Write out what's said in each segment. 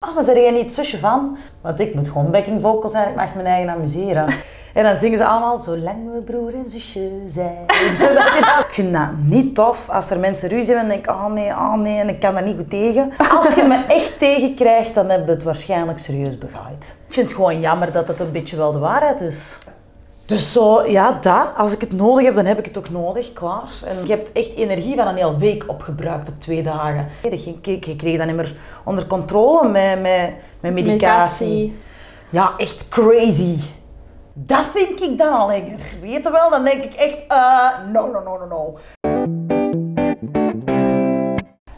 Oh, maar zeg jij niet zusje van? Want ik moet gewoon backing vocal zijn, ik mag mijn eigen amuseren. En dan zingen ze allemaal, zolang we broer en zusje zijn. ik vind dat niet tof als er mensen ruzie hebben en denk ik, oh nee, oh nee, en ik kan daar niet goed tegen. Als je me echt tegenkrijgt, dan heb je het waarschijnlijk serieus begaaid. Ik vind het gewoon jammer dat het een beetje wel de waarheid is. Dus zo, ja, dat. Als ik het nodig heb, dan heb ik het ook nodig, klaar. En je hebt echt energie van een hele week opgebruikt op twee dagen. Je, je kreeg dat niet meer onder controle met, met, met medicatie. Medicatie. Ja, echt crazy. Dat vind ik dan al lekker. Weet je wel? Dan denk ik echt, eh, no, no, no, no, no.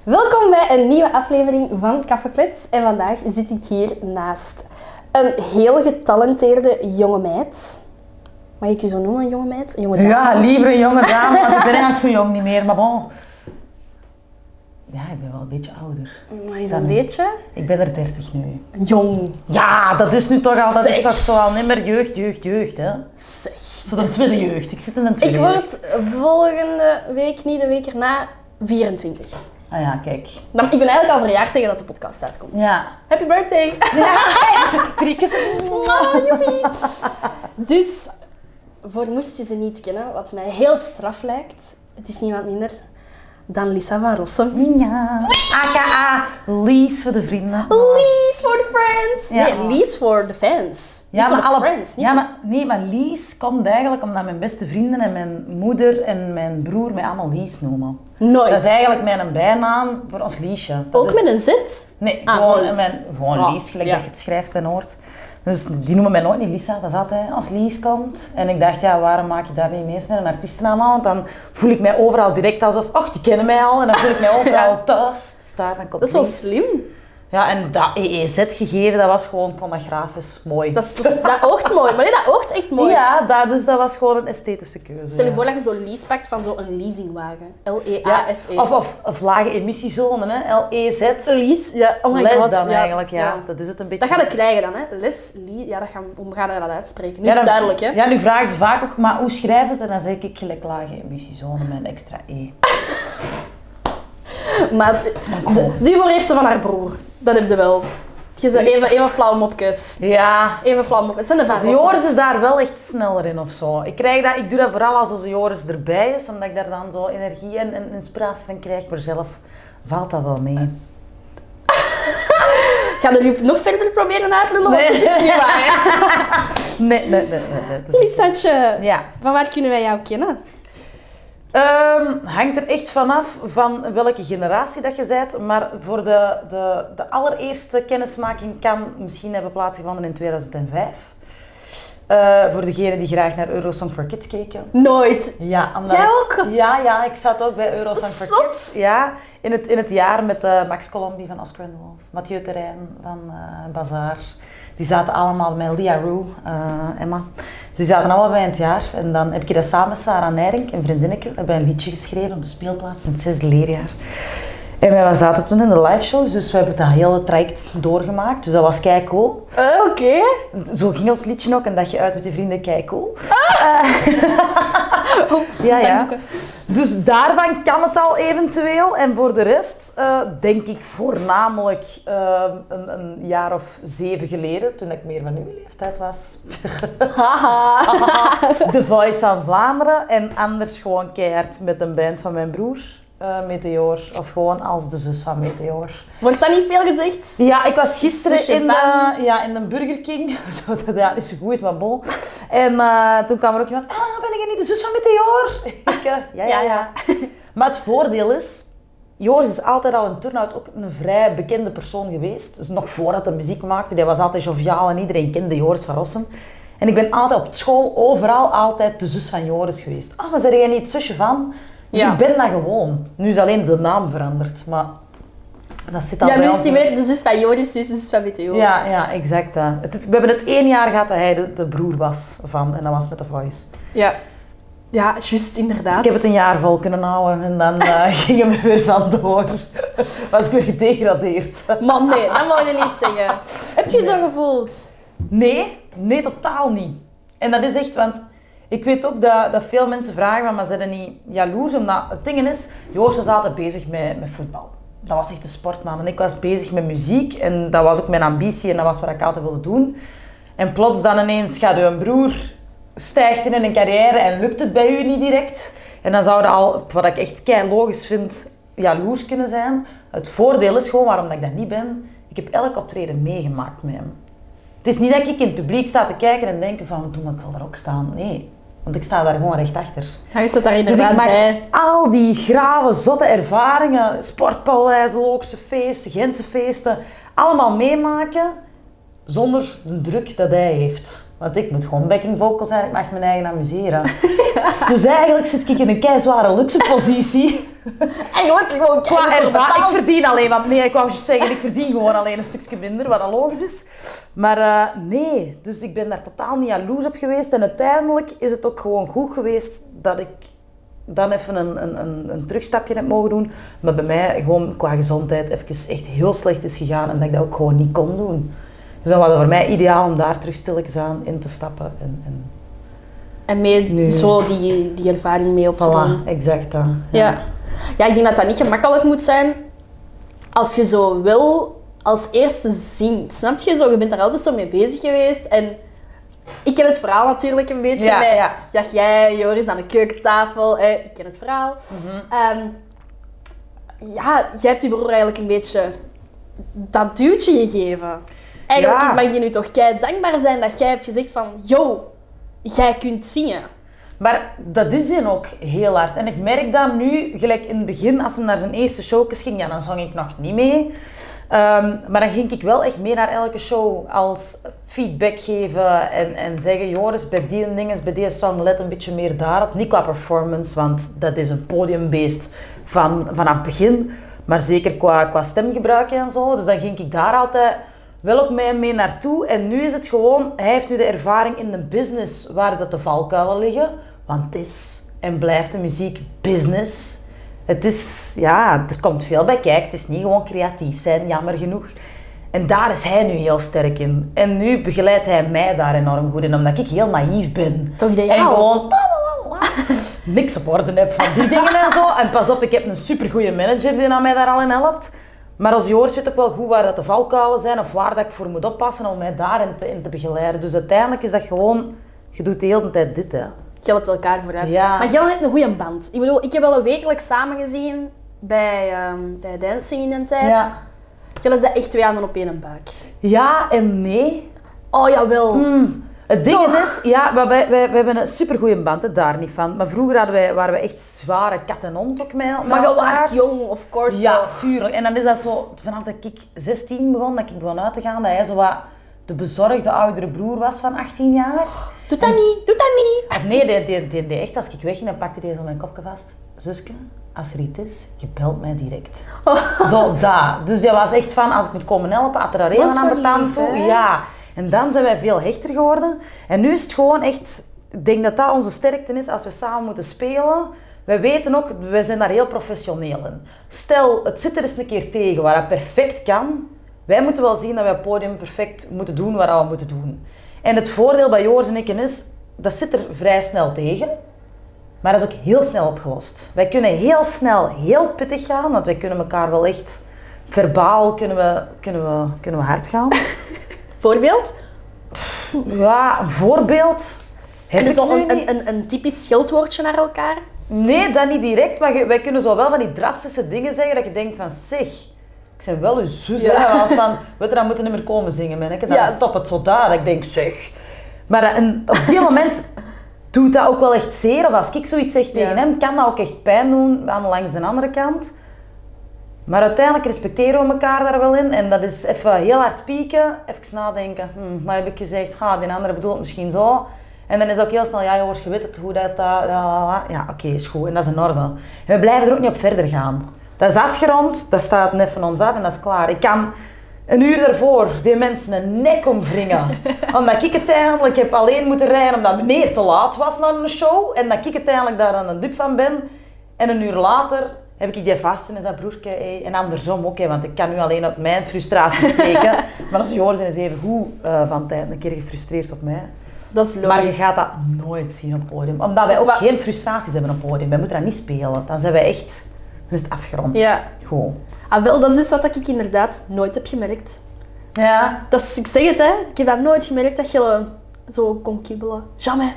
Welkom bij een nieuwe aflevering van Kaffeklets. En vandaag zit ik hier naast een heel getalenteerde jonge meid. Mag ik je zo noemen, een jonge meid? Een jonge dame? Ja, liever een jonge dame, want ik ben eigenlijk zo jong niet meer, maar bon. Ja, ik ben wel een beetje ouder. Maar is dat een beetje Ik ben er 30 nu. jong? Ja, dat is nu toch al, dat is toch zo al niet meer jeugd, jeugd, jeugd, hè. Zeg. Zo de tweede jeugd. Ik zit in een Ik tweede jeugd. word volgende week, niet de week erna, 24. Ah ja, kijk. Dan, ik ben eigenlijk al verjaard tegen dat de podcast uitkomt. Ja. Happy birthday! Drie keer Ah, joepie. Dus, voor moest je ze niet kennen, wat mij heel straf lijkt, het is niemand minder dan Lisa van Rossum. Ja. AKA Lies voor de vrienden. Lies for the friends! Ja. Nee, Lies for the fans. Ja, voor maar, de alle, friends. niet ja voor- maar, nee, maar Lies komt eigenlijk omdat mijn beste vrienden en mijn moeder en mijn broer mij allemaal Lies noemen. Nooit. Dat is eigenlijk mijn bijnaam voor ons Liesje. Dat Ook is- met een Z? Nee, Ah, gewoon, gewoon- mijn, gewoon Lies, gelijk ja. dat je het schrijft en hoort. Dus die noemen mij nooit niet Lisa, dat is altijd als Lies komt. En ik dacht, ja, waarom maak je daar niet ineens met een artiestennaam aan? Want dan voel ik mij overal direct alsof, ach, die kennen mij al. En dan voel ik mij overal Ja. thuis. Dan komt Dat is wel Lies. slim. Ja, en dat EEZ-gegeven, dat was gewoon pornografisch mooi. Dat, is, dat, oogt mooi. Maar nee, dat oogt echt mooi. Ja, dat, dus dat was gewoon een esthetische keuze. Stel je ja. voor dat je zo'n lease pakt van zo'n leasingwagen. Ja, L-E-A-S-E. of, of, of lage emissiezone, hè. L-E-Z. Lease, ja. Oh my Les god. dan ja. eigenlijk, ja. Dat is het een beetje. Dat ga ik krijgen dan, hè. Les, li, ja, dat gaan, hoe gaan we dat uitspreken? Nu is het dan- duidelijk, hè. Ja, nu vragen ze vaak ook, maar hoe schrijf het? En dan zeg ik gelijk lage emissiezone met een extra E. Maar het, de, die humor heeft ze van haar broer. Dat heb je wel. Je even, even flauw mopjes. Ja. Even flauw mopjes. Het zijn de Dus Joris is daar wel echt sneller in of zo. Ik, krijg dat, ik doe dat vooral als onze Joris erbij is, omdat ik daar dan zo energie en, en inspiratie van krijg. Maar zelf valt dat wel mee. Ga je nu nog verder proberen uit te lullen? Want Nee. het is niet waar. Nee, nee, nee. nee, nee dat is- Lisatje, Ja. van waar kunnen wij jou kennen? Ehm, hangt er echt vanaf van welke generatie dat je bent. Maar voor de, de, de allereerste kennismaking kan misschien hebben plaatsgevonden in 2005. Eh, voor degenen die graag naar Eurosong for Kids keken. Nooit. Ja, omdat Jij ook? Ja, ja, ik zat ook bij Eurosong for. Kids. Ja, in het, in het jaar met eh, Max Colombi van Oscar en de Wolf, Mathieu Terrein van eh Bazaar. Die zaten allemaal met Lia Roux, eh, Emma. Dus die zaten allemaal bij het jaar. En dan heb ik dat samen met Sarah Nijrink, een vriendinnetje, hebben een liedje geschreven op de speelplaats in het zesde leerjaar. En wij zaten toen in de live shows, dus we hebben dat hele traject doorgemaakt. Dus dat was kei cool. Eh, Oké. Zo ging ons liedje ook, een dagje uit met die vrienden, kei cool. Oh, Ja, ja. Dus daarvan kan het al eventueel. En voor de rest eh, denk ik voornamelijk eh, een, een jaar of zeven geleden, toen ik meer van uw leeftijd was. Haha. The Voice van Vlaanderen. En anders gewoon keihard met een band van mijn broer, eh, Meteor. Of gewoon als de zus van Meteor. Wordt dat niet veel gezegd? Ja, ik was gisteren Zusje in de, van- ja, in de Burger King. Zo, dat ja, niet zo goed is, maar bon. En eh, toen kwam er ook iemand. Ah, ben ik niet de zus van Meteor? Ik, eh, ja, ja, Ja, ja. Maar het voordeel is... Joris is altijd al in Turnhout ook een vrij bekende persoon geweest. Dus nog voordat hij muziek maakte. Hij was altijd joviaal en iedereen kende Joris van Rossum. En ik ben altijd op school, overal altijd de zus van Joris geweest. Ah, maar zeg jij niet het zusje van? Dus Ja. ik ben dat gewoon. Nu is alleen de naam veranderd, maar... Dat zit al Ja, nu is in- weer de zus van Joris, zus, zus van BTO. ja, ja, exact. we hebben het één jaar gehad dat hij de, de broer was van, en dat was met The Voice. Ja, ja juist, inderdaad. Ik heb het een jaar vol kunnen houden en dan eh, gingen we er weer vandoor. Was ik weer gedegradeerd. Man, nee, dat mag je niet zeggen. Heb je je zo gevoeld? Nee, nee, totaal niet. En dat is echt, want ik weet ook dat, dat veel mensen vragen, van, maar zijn er niet jaloers? Omdat het ding is, Joost was altijd bezig met, met voetbal. dat was echt de sportman. En ik was bezig met muziek en dat was ook mijn ambitie en dat was wat ik altijd wilde doen. En plots dan ineens gaat uw broer stijgt in een carrière en lukt het bij u niet direct. En dan zou dat al, wat ik echt kei logisch vind, jaloers kunnen zijn. Het voordeel is gewoon, waarom dat ik dat niet ben, ik heb elk optreden meegemaakt met hem. Het is niet dat ik in het publiek sta te kijken en denken van, toen ik wil daar ook staan. Nee, want ik sta daar gewoon recht achter. Je staat daar Dus ik inderdaad mag bij. al die grave, zotte ervaringen, sportpaleizen, Lookse feesten, Gentse feesten, allemaal meemaken zonder de druk dat hij heeft. Want ik moet gewoon backing vocal zijn, ik mag mijn eigen amuseren. Dus eigenlijk zit ik in een keizware luxe positie. En je wordt gewoon ik verdien alleen wat. Nee, ik wou juist zeggen, ik verdien gewoon alleen een stukje minder, wat dan logisch is. Maar eh, nee, dus ik ben daar totaal niet jaloers op geweest. En uiteindelijk is het ook gewoon goed geweest dat ik dan even een, een, een, een terugstapje heb mogen doen. Maar bij mij gewoon qua gezondheid even echt heel slecht is gegaan en dat ik dat ook gewoon niet kon doen. Dus dan was voor mij ideaal om daar terug stilletjes aan in te stappen. En, en En mee Nu. zo die, die ervaring mee op te voilà, exact dat. Ja. ja, ik denk dat dat niet gemakkelijk moet zijn als je zo wil als eerste zingt. Snap je? Zo, je bent daar altijd zo mee bezig geweest. En ik ken het verhaal natuurlijk een beetje. Ja, met, ja. Dat jij, Joris, aan de keukentafel. hè, ik ken het verhaal. Mhm. Ehm, ja, jij hebt je broer eigenlijk een beetje dat duwtje gegeven. Eigenlijk Ja. is mag je nu toch kei dankbaar zijn dat jij hebt gezegd van... Yo, jij kunt zingen. Maar dat is hij ook heel hard. En ik merk dat nu, gelijk in het begin, als hij naar zijn eerste showjes ging, ja, dan zong ik nog niet mee. Ehm, maar dan ging ik wel echt mee naar elke show als feedback geven en, en zeggen, Joris, bij die dingen, bij die song, let een beetje meer daarop. Niet qua performance, want dat is een podiumbeest van, vanaf het begin. Maar zeker qua, qua stemgebruik en zo. Dus dan ging ik daar altijd wel ook mee, mee naartoe. En nu is het gewoon, hij heeft nu de ervaring in de business waar dat de valkuilen liggen. Want het is en blijft de muziek business. Het is, ja, er komt veel bij kijken. Het is niet gewoon creatief zijn, jammer genoeg. En daar is hij nu heel sterk in. En nu begeleidt hij mij daar enorm goed in, omdat ik heel naïef ben. Toch. En gewoon niks op orde heb van die dingen en zo. En pas op, ik heb een supergoeie manager die aan mij daar al in helpt. Maar als Joris weet ook wel goed waar dat de valkuilen zijn of waar dat ik voor moet oppassen om mij daarin te, in te begeleiden. Dus uiteindelijk is dat gewoon, je doet de hele tijd dit. Hè. Je helpt elkaar vooruit. Ja. Maar jij hebt een goede band. Ik bedoel, ik heb wel een wekelijks samen gezien bij, ehm bij Dancing in een tijd. Ja. Jullie zijn echt twee handen op één buik. ja en nee. Oh, jawel. Hmm. Het ding Toch? is, ja, wij, wij, wij hebben een supergoeie band, hè, daar niet van. Maar vroeger hadden wij, waren we echt zware kat en hond ook mee. Maar je waart jong, of course. Ja, tuurlijk. En dan is dat zo, vanaf dat ik 16 begon, dat ik begon uit te gaan, dat hij zo wat de bezorgde oudere broer was van 18 jaar. Doe dat niet, doe dat niet. Of nee, die, die, die, die echt, als ik wegging, dan pakte hij zo mijn kopje vast. Zuske, als er iets is, je belt mij direct. Zo, dat. Dus die was echt van, als ik moet komen helpen, had er daar aan betaald? Ja. En dan zijn wij veel hechter geworden. En nu is het gewoon echt, ik denk dat dat onze sterkte is als we samen moeten spelen. Wij weten ook, wij zijn daar heel professioneel in. Stel, het zit er eens een keer tegen waar dat perfect kan. Wij moeten wel zien dat wij het podium perfect moeten doen wat we moeten doen. En het voordeel bij Joris en ik is, dat zit er vrij snel tegen. Maar dat is ook heel snel opgelost. Wij kunnen heel snel heel pittig gaan, want wij kunnen elkaar wel echt verbaal kunnen we, kunnen we, kunnen we hard gaan. Voorbeeld? Ja, een voorbeeld. Heb En ik zo nu een, niet. een, een, een typisch schildwoordje naar elkaar. Nee, dat niet direct, maar wij kunnen zo wel van die drastische dingen zeggen dat je denkt van zeg, ik ben wel uw zus. Ja. Als van, weet je, dan moeten we niet meer komen zingen, manneke. Dan Ja. stop het zo daar. Dat ik denk, zeg. Maar en op die moment doet dat ook wel echt zeer. Of als ik zoiets zeg tegen Ja. hem, kan dat ook echt pijn doen aan langs de andere kant. Maar uiteindelijk respecteren we elkaar daar wel in. En dat is even heel hard pieken, even nadenken. Hm, wat heb ik gezegd? Ha, die andere bedoelt misschien zo. En dan is het ook heel snel, ja jongens, je weet het, hoe dat... dat dat- ja, oké, is goed. En dat is in orde. En we blijven er ook niet op verder gaan. Dat is afgerond, dat staat net van ons af en dat is klaar. Ik kan een uur daarvoor die mensen een nek omwringen. omdat ik uiteindelijk heb alleen moeten rijden omdat meneer te laat was naar een show. En dat ik uiteindelijk daar aan een dup van ben. En een uur later heb ik die vast en is dat broertje. En andersom ook, want ik kan nu alleen uit mijn frustratie spreken. maar als Joris is even goed eh, van tijd een keer gefrustreerd op mij. Dat is logisch. Maar je gaat dat nooit zien op podium. Omdat wij ook geen frustraties hebben op podium. Wij moeten dat niet spelen. Dan zijn wij echt... Dan is het afgerond. Ja. Goed. Ah, wel, dat is dus wat ik inderdaad nooit heb gemerkt. Ja. Dat is, ik zeg het, hè. Ik heb dat nooit gemerkt dat je zo kon kibbelen. Jamais.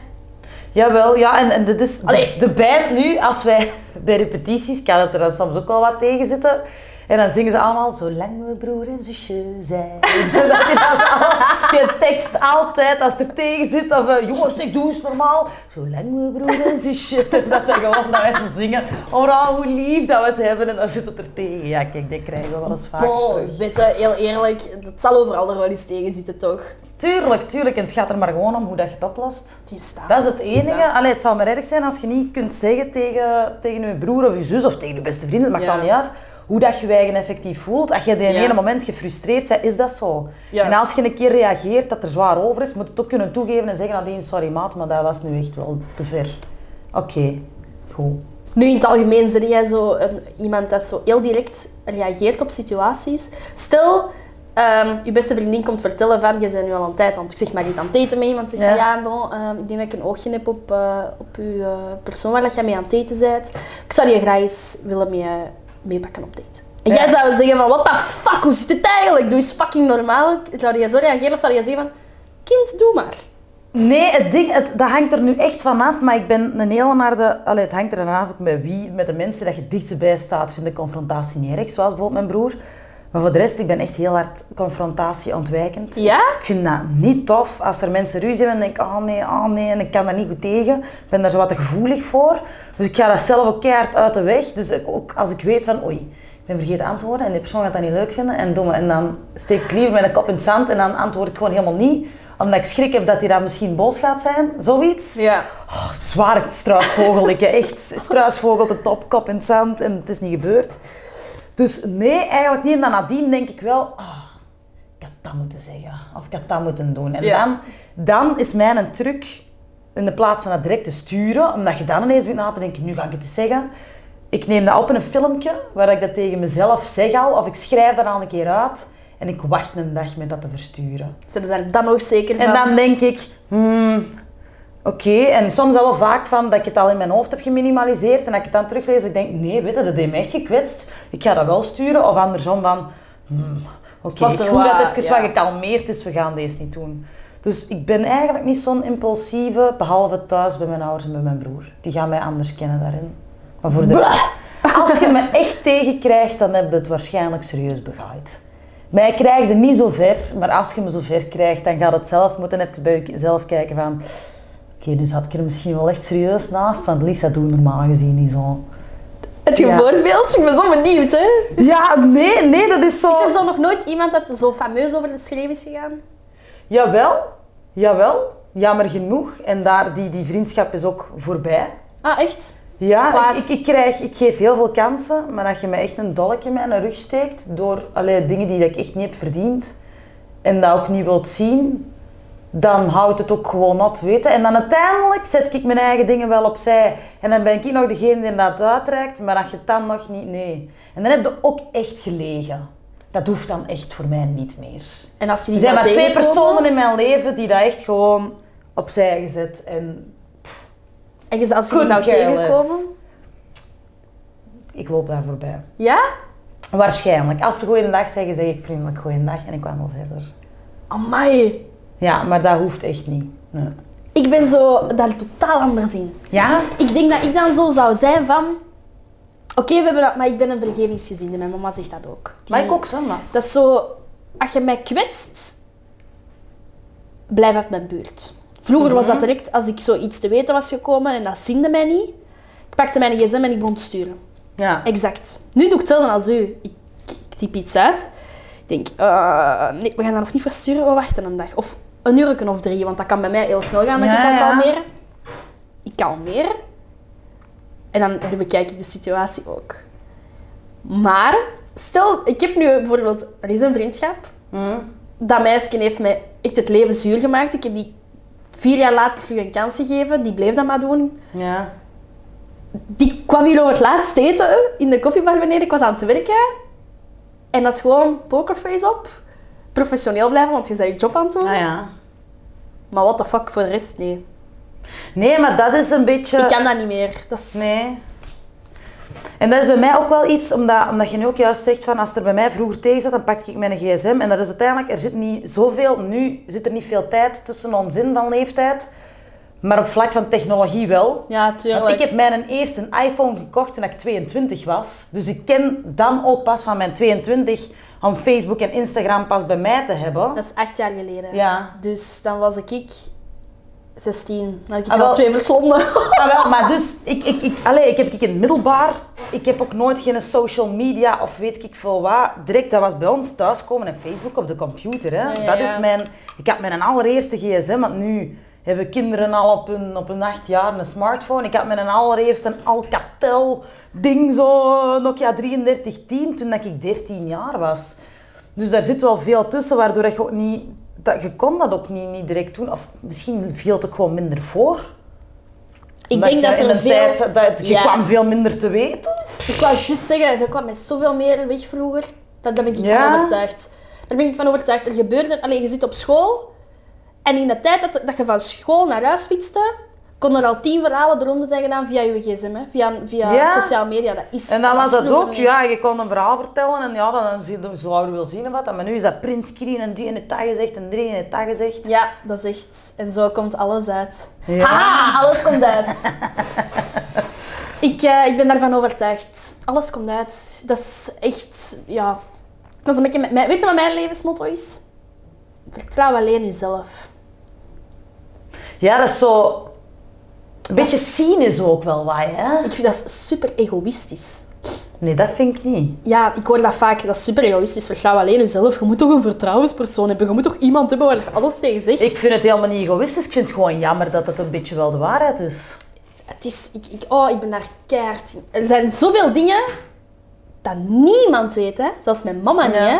Jawel, ja, en, en dit is de, de band nu, als wij bij repetities, kan het er dan soms ook wel wat tegen zitten. En dan zingen ze allemaal, zolang we broer en zusje zijn. dat je allemaal- die tekst altijd, als er tegen zit, of eh, jongens, ik doe eens normaal. Zolang we broer en zusje. Dat dan gewoon dat wij zo zingen. Oh, hoe lief dat we het hebben. En dan zit het er tegen. Ja, kijk, dat krijgen we wel eens terug. weet je, heel eerlijk, dat zal overal er wel eens tegen zitten, toch? Tuurlijk, tuurlijk. En het gaat er maar gewoon om hoe dat je het oplost. Die staat. Dat is het enige. Allee, het zou maar erg zijn als je niet kunt zeggen tegen, tegen je broer of je zus of tegen je beste vriend, het maakt Ja. dan niet uit, hoe dat je je eigen effectief voelt. Als je in Ja. ene moment gefrustreerd bent, is dat zo. Ja. En als je een keer reageert dat er zwaar over is, moet je het ook kunnen toegeven en zeggen, Nadine, sorry maat, maar dat was nu echt wel te ver. Oké, goed. Nu in het algemeen ben jij zo een, iemand dat zo heel direct reageert op situaties. Stel, ehm, je beste vriendin komt vertellen van je bent nu al een tijd aan het, ik zeg maar iets aan het eten met iemand. Zegt Ja. van ja, bon, ehm, ik denk dat ik een oogje heb op, eh, op je eh, persoon waar dat jij mee aan het eten bent. Ik zou je graag eens willen mee, meepakken op date. En jij Ja. zou zeggen van what the fuck, hoe zit het eigenlijk? Doe eens fucking normaal. Zou je zo reageren of zou je zeggen van kind, doe maar. Nee, het ding, het, dat hangt er nu echt vanaf, maar ik ben een hele naar de... Allee, het hangt er vanaf met wie, met de mensen dat je dichtst bij staat, vind ik confrontatie niet erg, zoals bijvoorbeeld mijn broer. Maar voor de rest, ik ben echt heel hard confrontatie ontwijkend. Ja? Ik vind dat niet tof als er mensen ruzie hebben en denk ik, oh nee, oh nee, en ik kan daar niet goed tegen. Ik ben daar zo wat te gevoelig voor. Dus ik ga dat zelf ook keihard uit de weg. Dus ik- ook als ik weet van, oei, ik ben vergeten antwoorden en die persoon gaat dat niet leuk vinden en doe me. En dan steek ik liever mijn kop in het zand en dan antwoord ik gewoon helemaal niet. Omdat ik schrik heb dat hij dan misschien boos gaat zijn, zoiets. Ja. Zware struisvogel, ik echt struisvogel de top, kop in het zand en het is niet gebeurd. Dus nee, eigenlijk niet. En dan nadien denk ik wel, ah, ik had dat moeten zeggen. Of ik had dat moeten doen. En Ja. dan, dan is mijn een truc, in de plaats van dat direct te sturen, omdat je dan ineens begint na te denken, nu ga ik het eens zeggen. Ik neem dat op in een filmpje, waar ik dat tegen mezelf zeg al, of ik schrijf dat al een keer uit. En ik wacht een dag met dat te versturen. Zijn daar dan nog zeker van? En dan denk ik, hmm, oké. En soms al wel vaak van dat ik het al in mijn hoofd heb geminimaliseerd. En dat ik het dan teruglees, ik denk, nee, weet je, dat heeft mij echt gekwetst. Ik ga dat wel sturen. Of andersom van, hmm, oké, voel dat wat, even ja. wat gekalmeerd is, we gaan deze niet doen. Dus ik ben eigenlijk niet zo'n impulsieve, behalve thuis bij mijn ouders en bij mijn broer. Die gaan mij anders kennen daarin. Maar voor de als je me echt tegenkrijgt, dan heb je het waarschijnlijk serieus begaaid. Mij krijg je niet zo ver, maar als je me zo ver krijgt, dan gaat het zelf moeten even bij jezelf kijken van... Oké, nu zat ik er misschien wel echt serieus naast, want Lisa doet normaal gezien niet zo. Heb je Ja. voorbeeld? Ik ben zo benieuwd, hè? Ja, nee, nee, dat is zo... Is er zo nog nooit iemand dat zo fameus over de schreef is gegaan? Jawel, jawel, jammer genoeg. En daar, die, die vriendschap is ook voorbij. Ah, echt? Ja, ik, ik, ik krijg, ik geef heel veel kansen, maar als je me echt een dolkje in mijn rug steekt door allerlei dingen die ik echt niet heb verdiend en dat ook niet wilt zien, dan houdt het ook gewoon op, weet je. En dan uiteindelijk zet ik mijn eigen dingen wel opzij en dan ben ik nog degene die dat uitreikt, maar als je het dan nog niet, nee. En dan heb je ook echt gelegen. Dat hoeft dan echt voor mij niet meer. En als je Er zijn maar twee personen in mijn leven die dat echt gewoon opzij gezet en En als je die zou tegenkomen? ik loop daar voorbij. Ja? Waarschijnlijk. Als ze goeiedag zeggen, zeg ik vriendelijk goeiedag en ik kwam wel verder. Amai. Ja, maar dat hoeft echt niet. Nee. Ik ben zo daar totaal anders in. Ja? Ik denk dat ik dan zo zou zijn van... Oké, we hebben dat, maar ik ben een vergevingsgezinde. Mijn mama zegt dat ook. Die- Maar ik ook zo, maar. Dat is zo... Als je mij kwetst, blijf uit mijn buurt. Vroeger was dat Mhm. direct als ik zoiets te weten was gekomen en dat zinde mij niet. Ik pakte mijn gsm en ik begon te sturen. Ja. Exact. Nu doe ik hetzelfde als u. Ik, ik typ iets uit. Ik denk, eh, nee, we gaan dat nog niet versturen, we wachten een dag. Of een uur of drie, want dat kan bij mij heel snel gaan dat Ja, ik kan ja. kalmeren. Ik kalmeer. En dan herbekijk ik de situatie ook. Maar, stel, ik heb nu bijvoorbeeld, er is een vriendschap. Hm. Dat meisje heeft mij echt het leven zuur gemaakt. Ik heb die vier jaar later terug een kans gegeven. Die bleef dat maar doen. Ja. Die kwam hier over het laatst eten in de koffiebar beneden. Ik was aan het werken. En dat is gewoon pokerface op. Professioneel blijven, want je bent je job aan het doen. Ah, ja. Maar what the fuck, voor de rest, nee. Nee, maar dat is een beetje... Ik kan dat niet meer. Dat is... Nee. En dat is bij mij ook wel iets, omdat, omdat je nu ook juist zegt van als er bij mij vroeger tegen zat, dan pakte ik mijn gsm. En dat is uiteindelijk, er zit niet zoveel, nu zit er niet veel tijd tussen ons in van leeftijd. Maar op vlak van technologie wel. Ja, tuurlijk. Want ik heb mijn eerste iPhone gekocht toen ik 22 was. Dus ik ken dan ook pas van mijn 22 om Facebook en Instagram pas bij mij te hebben. Dat is acht jaar geleden. Ja. Dus dan was ik 16. Dan had ik Ah, al wel. twee verslonden. Ah, wel, maar dus, ik, ik, ik, allee, ik heb ik in het middelbaar, ik heb ook nooit geen social media of weet ik veel wat. Direct, dat was bij ons thuiskomen en Facebook op de computer. Hè. Ja, ja, dat is mijn, ik had mijn allereerste gsm, want nu hebben kinderen al op hun, op hun acht jaar een smartphone. Ik had mijn allereerste Alcatel ding, zo Nokia 3310, toen dat ik 13 jaar was. Dus daar zit wel veel tussen, waardoor je ook niet... Dat, je kon dat ook niet, niet direct doen. Of misschien viel het ook gewoon minder voor. Ik Omdat denk je dat in er een veel... tijd dat je Ja. kwam veel minder te weten. Ik wou juist zeggen, je kwam met zoveel meer weg vroeger. Dat, daar ben ik Ja? van overtuigd. Daar ben ik van overtuigd. Er gebeurde... Allee, je zit op school. En in de tijd dat, dat je van school naar huis fietste... kon er al tien verhalen eronder zijn gedaan via je gsm. Hè? Via, via Ja. sociale media. Dat is En dan was dat ook, ja, je kon een verhaal vertellen en ja, dan zie je zouden wil zien of wat. Maar nu is dat printscreen en die in het tag gezegd en drie in het tag gezegd. Ja, dat is echt... En zo komt alles uit. Ja. Haha, alles komt uit. ik, eh, ik ben daarvan overtuigd. Alles komt uit. Dat is echt... Ja... Dat is een beetje... Mijn, weet je wat mijn levensmotto is? Vertrouw alleen jezelf. Ja, dat is zo... Een beetje cynisch ook wel, wat, hè? Ik vind dat super egoïstisch. Nee, dat vind ik niet. Ja, ik hoor dat vaak. Dat is super egoïstisch. Vertrouw alleen jezelf. Je moet toch een vertrouwenspersoon hebben. Je moet toch iemand hebben waar je alles tegen zegt. Ik vind het helemaal niet egoïstisch. Ik vind het gewoon jammer dat het een beetje wel de waarheid is. Het is... Ik, ik, oh, ik ben daar keihard in. Er zijn zoveel dingen dat niemand weet, hè. Zelfs mijn mama niet, hè.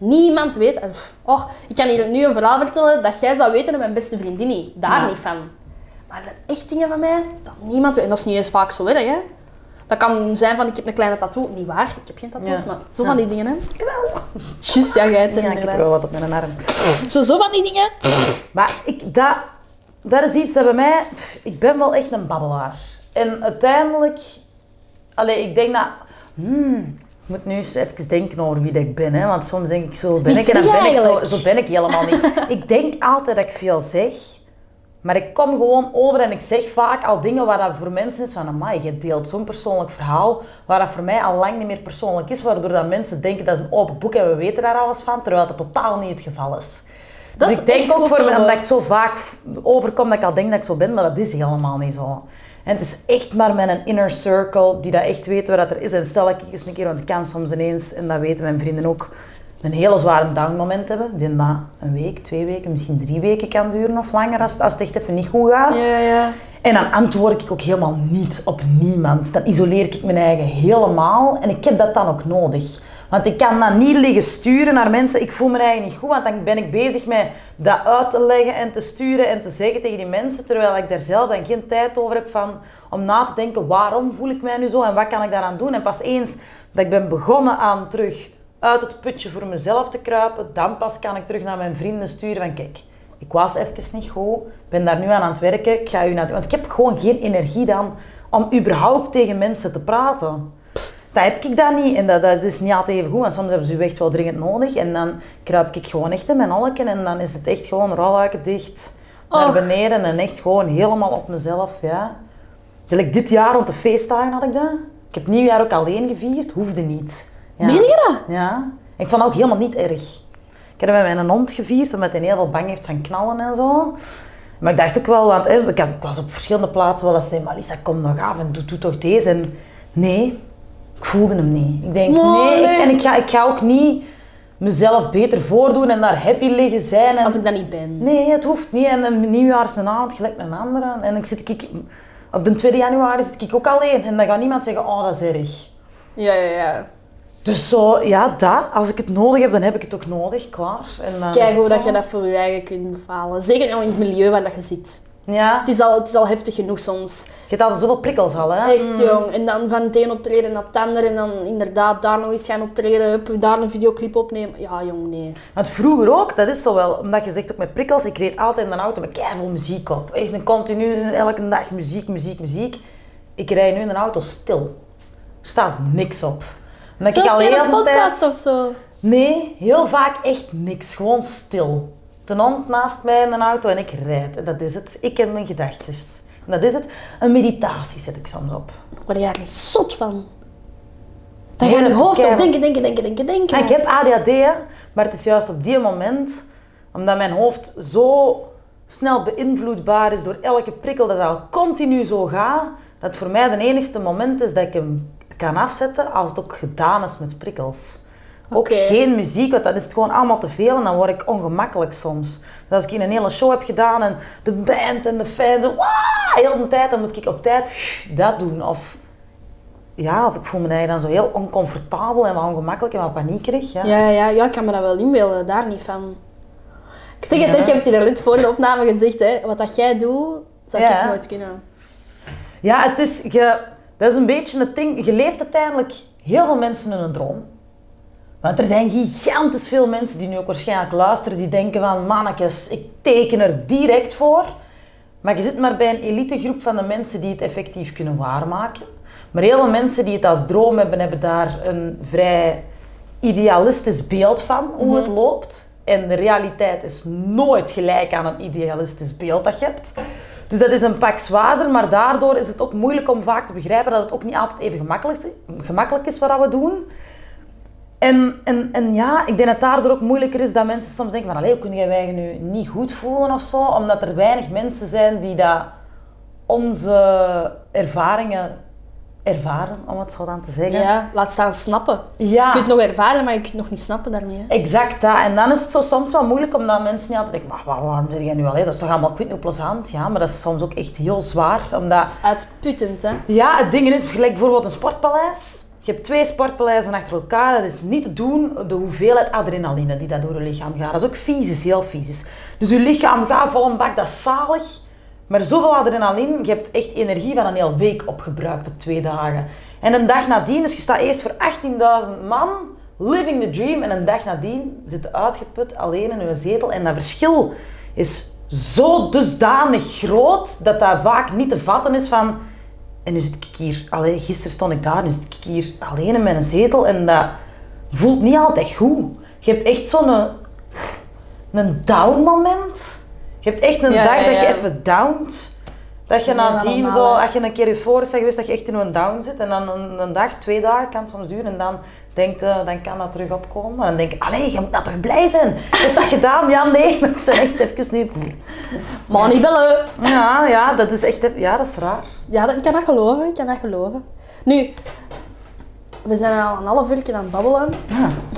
Niemand weet. Oh, ik kan hier nu een verhaal vertellen dat jij zou weten en mijn beste vriendin niet. Daar Ja. niet van. Maar er zijn echt dingen van mij dat niemand weet. En dat is niet eens vaak zo erg, hè. Dat kan zijn van, ik heb een kleine tattoo. Niet waar, ik heb geen tattoos, Ja. maar zo Ja. van die dingen, hè. Juist, ja, jij het er Ja, ik heb wel wat op mijn arm. Zo, zo van die dingen. Maar ik, dat, dat is iets dat bij mij... Ik ben wel echt een babbelaar. En uiteindelijk... Allee, ik denk dat... Hmm, ik moet nu eens even denken over wie dat ik ben. Hè, want soms denk ik zo ben ik en dan ben ik zo, zo ben ik helemaal niet. ik denk altijd dat ik veel zeg. Maar ik kom gewoon over en ik zeg vaak al dingen waar dat voor mensen is van... Amai, je deelt zo'n persoonlijk verhaal waar dat voor mij al lang niet meer persoonlijk is. Waardoor dat mensen denken dat is een open boek en we weten daar alles van. Terwijl dat totaal niet het geval is. Dat dus is ik denk ook voor me, omdat ik zo vaak overkom dat ik al denk dat ik zo ben, maar dat is helemaal niet zo. En het is echt maar mijn inner circle die dat echt weet waar dat er is. En stel dat ik eens een keer, want ik kan soms ineens, en dat weten mijn vrienden ook, een hele zware downmoment hebben. Die na een week, twee weken, misschien drie weken kan duren of langer als, als het echt even niet goed gaat. Ja, ja. En dan antwoord ik ook helemaal niet op niemand. Dan isoleer ik mijn eigen helemaal. En ik heb dat dan ook nodig. Want ik kan dan niet liggen sturen naar mensen. Ik voel me eigen niet goed, want dan ben ik bezig met dat uit te leggen en te sturen en te zeggen tegen die mensen. Terwijl ik daar zelf dan geen tijd over heb van, om na te denken waarom voel ik mij nu zo en wat kan ik daaraan doen. En pas eens dat ik ben begonnen aan terug uit het putje voor mezelf te kruipen, dan pas kan ik terug naar mijn vrienden sturen van kijk, ik was even niet goed, ben daar nu aan aan het werken, ik ga u naar... Want ik heb gewoon geen energie dan om überhaupt tegen mensen te praten. Dat heb ik dan niet en dat, dat is niet altijd even goed, want soms hebben ze echt wel dringend nodig en dan kruip ik gewoon echt in mijn olken en dan is het echt gewoon rolluiken dicht naar Och. beneden en echt gewoon helemaal op mezelf, ja. Gelijk dit jaar rond de feestdagen had ik dat. Ik heb nieuwjaar ook alleen gevierd, hoefde niet. Ja. Meen je dat? Ja. Ik vond het ook helemaal niet erg. Ik heb dat met mijn hond gevierd, omdat hij heel veel bang heeft van knallen en zo. Maar ik dacht ook wel, want hè, ik, was op verschillende plaatsen wel eens zei, Marisa, kom nog af en doe, doe toch deze. En nee, ik voelde hem niet. Ik denk, Oh, nee, nee. Ik, en ik ga, ik ga ook niet mezelf beter voordoen en daar happy liggen zijn. En, Als ik dat niet ben. Nee, het hoeft niet. En een nieuwjaar is een avond gelijk een andere. En ik zit, ik, op de 2 januari zit ik ook alleen. En dan gaat niemand zeggen, oh, dat is erg. Ja, ja, ja. Dus zo, ja, dat. Als ik het nodig heb, dan heb ik het ook nodig, klaar. En dan Kijk hoe dat je dat voor je eigen kunt bepalen. Zeker in het milieu waar dat je zit. Ja, Het is al, het is al heftig genoeg soms. je hebt altijd zoveel prikkels al, hè. Echt jong. En dan van het een optreden naar het ander. En dan inderdaad daar nog eens gaan optreden. Hup, daar een videoclip opnemen. Ja, jong, nee. Want vroeger ook, dat is zo wel, omdat je zegt ook met prikkels, ik reed altijd in een auto met keiveel muziek op. Echt een continu, elke dag muziek, muziek, muziek. Ik rijd nu in een auto stil. staat niks op. En dat ik al heel een podcast tijd- of zo. Nee, heel vaak echt niks. Gewoon stil. De hond naast mij in een auto en ik rijd. En dat is het. Ik en mijn gedachtjes. En dat is het. Een meditatie zet ik soms op. Word je daar niet zot van? Dan Nee, gaat je dat hoofd op denken, denken, denken, denken, denken. En ik heb ADHD, hè, maar het is juist op die moment, omdat mijn hoofd zo snel beïnvloedbaar is door elke prikkel dat al continu zo gaat, dat voor mij de enigste moment is dat ik hem kan afzetten als het ook gedaan is met prikkels. Ook geen muziek, want dan is het gewoon allemaal te veel en dan word ik ongemakkelijk soms. Dus als ik in een hele show heb gedaan en de band en de fans, heel de tijd, dan moet ik op tijd dat doen. Of ja, of ik voel me dan zo heel oncomfortabel en wat ongemakkelijk en wat paniekerig. Ja. Ja, ja, ja, ik kan me dat wel inbeelden, daar niet van. Ik zeg het, Ja. ik heb het je net voor de opname gezegd, hè. wat dat jij doet, zou Ja. ik nooit kunnen. Ja, het is, je, dat is een beetje het ding. Je leeft uiteindelijk heel veel mensen in een droom. Want er zijn gigantisch veel mensen die nu ook waarschijnlijk luisteren, die denken van, mannetjes, ik teken er direct voor. Maar je zit maar bij een elitegroep van de mensen die het effectief kunnen waarmaken. Maar heel veel mensen die het als droom hebben, hebben daar een vrij idealistisch beeld van hoe het loopt. En de realiteit is nooit gelijk aan een idealistisch beeld dat je hebt. Dus dat is een pak zwaarder, maar daardoor is het ook moeilijk om vaak te begrijpen dat het ook niet altijd even gemakkelijk is wat we doen. En, en, en ja, ik denk dat daardoor ook moeilijker is dat mensen soms denken van hoe kun jij wij nu niet goed voelen of zo? Omdat er weinig mensen zijn die dat onze ervaringen ervaren, om het zo dan te zeggen. Ja, laat staan snappen. Ja. Je kunt het nog ervaren, maar je kunt het nog niet snappen daarmee. hè. Exact dat. En dan is het zo soms wel moeilijk omdat mensen niet altijd denken, maar waar- waarom zeg jij nu al? hè? Dat is toch allemaal kwint hoe plezant? Ja, maar dat is soms ook echt heel zwaar. Omdat, Dat is uitputtend, hè. ja, het ding is, gelijk bijvoorbeeld een sportpaleis. Je hebt twee sportpaleizen achter elkaar. Dat is niet te doen, de hoeveelheid adrenaline die dat door je lichaam gaat. Dat is ook fysisch, heel fysisch. Dus je lichaam gaat vol een bak, dat is zalig. Maar zoveel adrenaline, je hebt echt energie van een hele week opgebruikt op twee dagen. En een dag nadien, dus je staat eerst voor 18.000 man, living the dream. En een dag nadien zit je uitgeput, alleen in je zetel. En dat verschil is zo dusdanig groot, dat dat vaak niet te vatten is van... En nu zit ik hier, allee, gisteren stond ik daar, nu zit ik hier alleen in mijn zetel. En dat voelt niet altijd goed. Je hebt echt zo'n een down moment. Je hebt echt een Ja, dag ja, dat je even downt. Dat je nadien normaal, zo, als je een keer euforisch bent geweest, dat je echt in een down zit. En dan een, een dag, twee dagen kan het soms duren. En dan denkt, eh, dan kan dat terug opkomen. En dan denk ik, allee, je moet nou toch blij zijn. Je hebt dat gedaan. Ja, nee, maar ik ben echt even nu... Maar niet bellen. Ja, ja, dat is echt... Ja, dat is raar. Ja, dat, ik kan dat geloven, ik kan dat geloven. Nu, we zijn al een half uur aan het babbelen.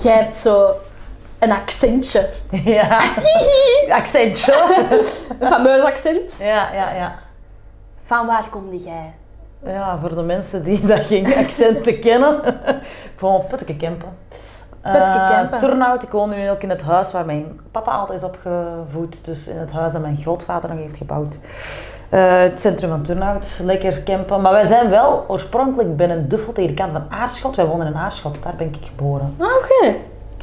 Jij hebt zo een accentje. Ja. Accentje. Een fameus accent. Ja, ja, ja. Van waar kom jij? Ja, voor de mensen die dat geen accenten kennen. Gewoon Putteke Kempen. Putteke. Turnhout. Ik woon nu ook in het huis waar mijn papa altijd is opgevoed. Dus in het huis dat mijn grootvader nog heeft gebouwd. Eh, het centrum van Turnhout. Lekker campen. Maar wij zijn wel oorspronkelijk binnen Duffel tegen de kant van Aarschot. Wij wonen in Aarschot. Daar ben ik geboren. Ah, Oké.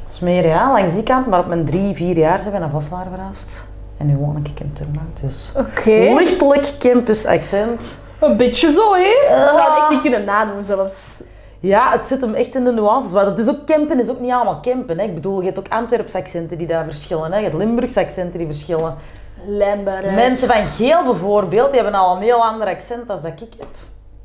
Dat is meer ja, langs die kant. Maar op mijn drie, vier jaar zijn we naar Voslaar verhuisd. En nu woon ik in Turnhout. Dus Oké. lichtelijk campus accent. Een beetje zo, hè? Ik zou het echt niet kunnen nadoen zelfs. Ja, het zit hem echt in de nuances. Maar dat is ook campen, is ook niet allemaal campen. Hè. Ik bedoel, je hebt ook Antwerpse accenten die daar verschillen. Hè. Je hebt Limburgse accenten die verschillen. Limburg. Mensen van Geel bijvoorbeeld, die hebben al een heel ander accent dan dat ik heb.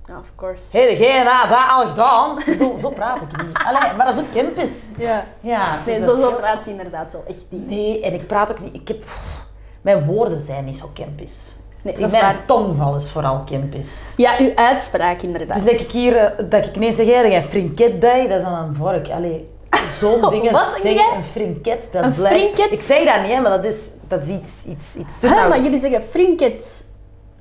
Ja, of course. Hé, degene dat dat al gedaan. Ik bedoel, zo praat ik niet. Allee, maar dat is ook campus. Ja. Ja, dus Nee, dat zo, zo praat je inderdaad wel echt niet. Nee, en ik praat ook niet... Ik heb... pff, mijn woorden zijn niet zo campus. Nee, dat is mijn waar. tongval is vooral campus. Ja, uw uitspraak inderdaad. Dus dat ik hier, eh, dat ik ineens zeg, jij, een frinket bij, dat is dan een vork. Allee, zo'n Wat zeg zeggen, jij? een frinket, dat Een blijft... frinket? Ik zeg dat niet, hè, maar dat is, dat is iets, iets, iets te Huh, maar jullie zeggen frinket.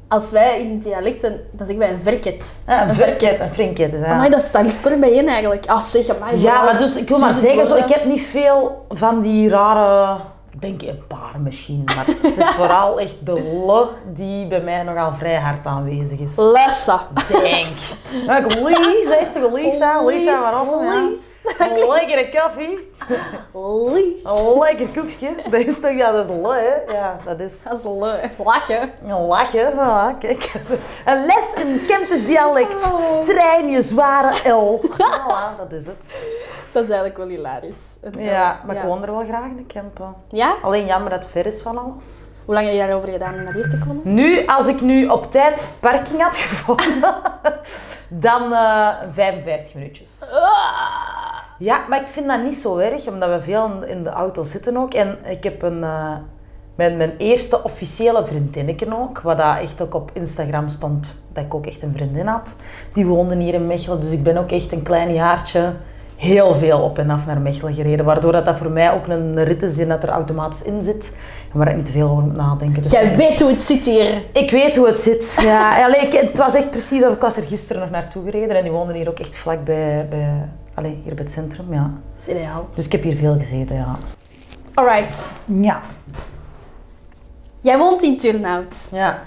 Als wij in dialecten, dan zeggen wij een verket. Ja, een verket, een frinket. is, ja. Amai, dat staat niet kort bijeen eigenlijk. Ah, zeg, amai. Ja, maar dus ik wil maar tussen zeggen, zo, ik heb niet veel van die rare denk een paar misschien, maar het is vooral echt de le die bij mij nogal vrij hard aanwezig is. Lessa. Denk. Ja, ik Lies, is toch Lisa? Lisa van Rossum, ja. Lies. Lekkere koffie, Lies. een lekker koekje. Dat is toch, ja, dat is le, hè? Ja, dat is Dat is leuk. Lachen. lachje. Voilà, kijk. Een les in Kempis dialect. Oh. Trein je zware L. Voilà, dat is het. Dat is eigenlijk wel hilarisch. Ja, maar ik woon er wel graag in de Kempen. Ja? Alleen jammer dat het ver is van alles. Hoe lang heb je daarover gedaan om naar hier te komen? Nu, als ik nu op tijd parking had gevonden, dan eh 45 minuutjes. Ja, maar ik vind dat niet zo erg, omdat we veel in- de auto zitten ook. En ik heb een, eh, mijn, mijn eerste officiële vriendinnetje ook, wat dat echt ook op Instagram stond, dat ik ook echt een vriendin had. Die woonde hier in Mechelen, dus ik ben ook echt een klein jaartje heel veel op en af naar Mechelen gereden. Waardoor dat, dat voor mij ook een rit is dat er automatisch in zit. Waar ik niet te veel over moet nadenken. Dus Jij weet hoe het zit hier. ik weet hoe het zit. Ja, allee, ik- het was echt precies of ik was er gisteren nog naartoe gereden en die woonden hier ook echt vlak bij, bij allee, hier bij het centrum. Ja. Dat is ideaal. Dus ik heb hier veel gezeten, ja. Alright. Ja. Jij woont in Turnhout. ja.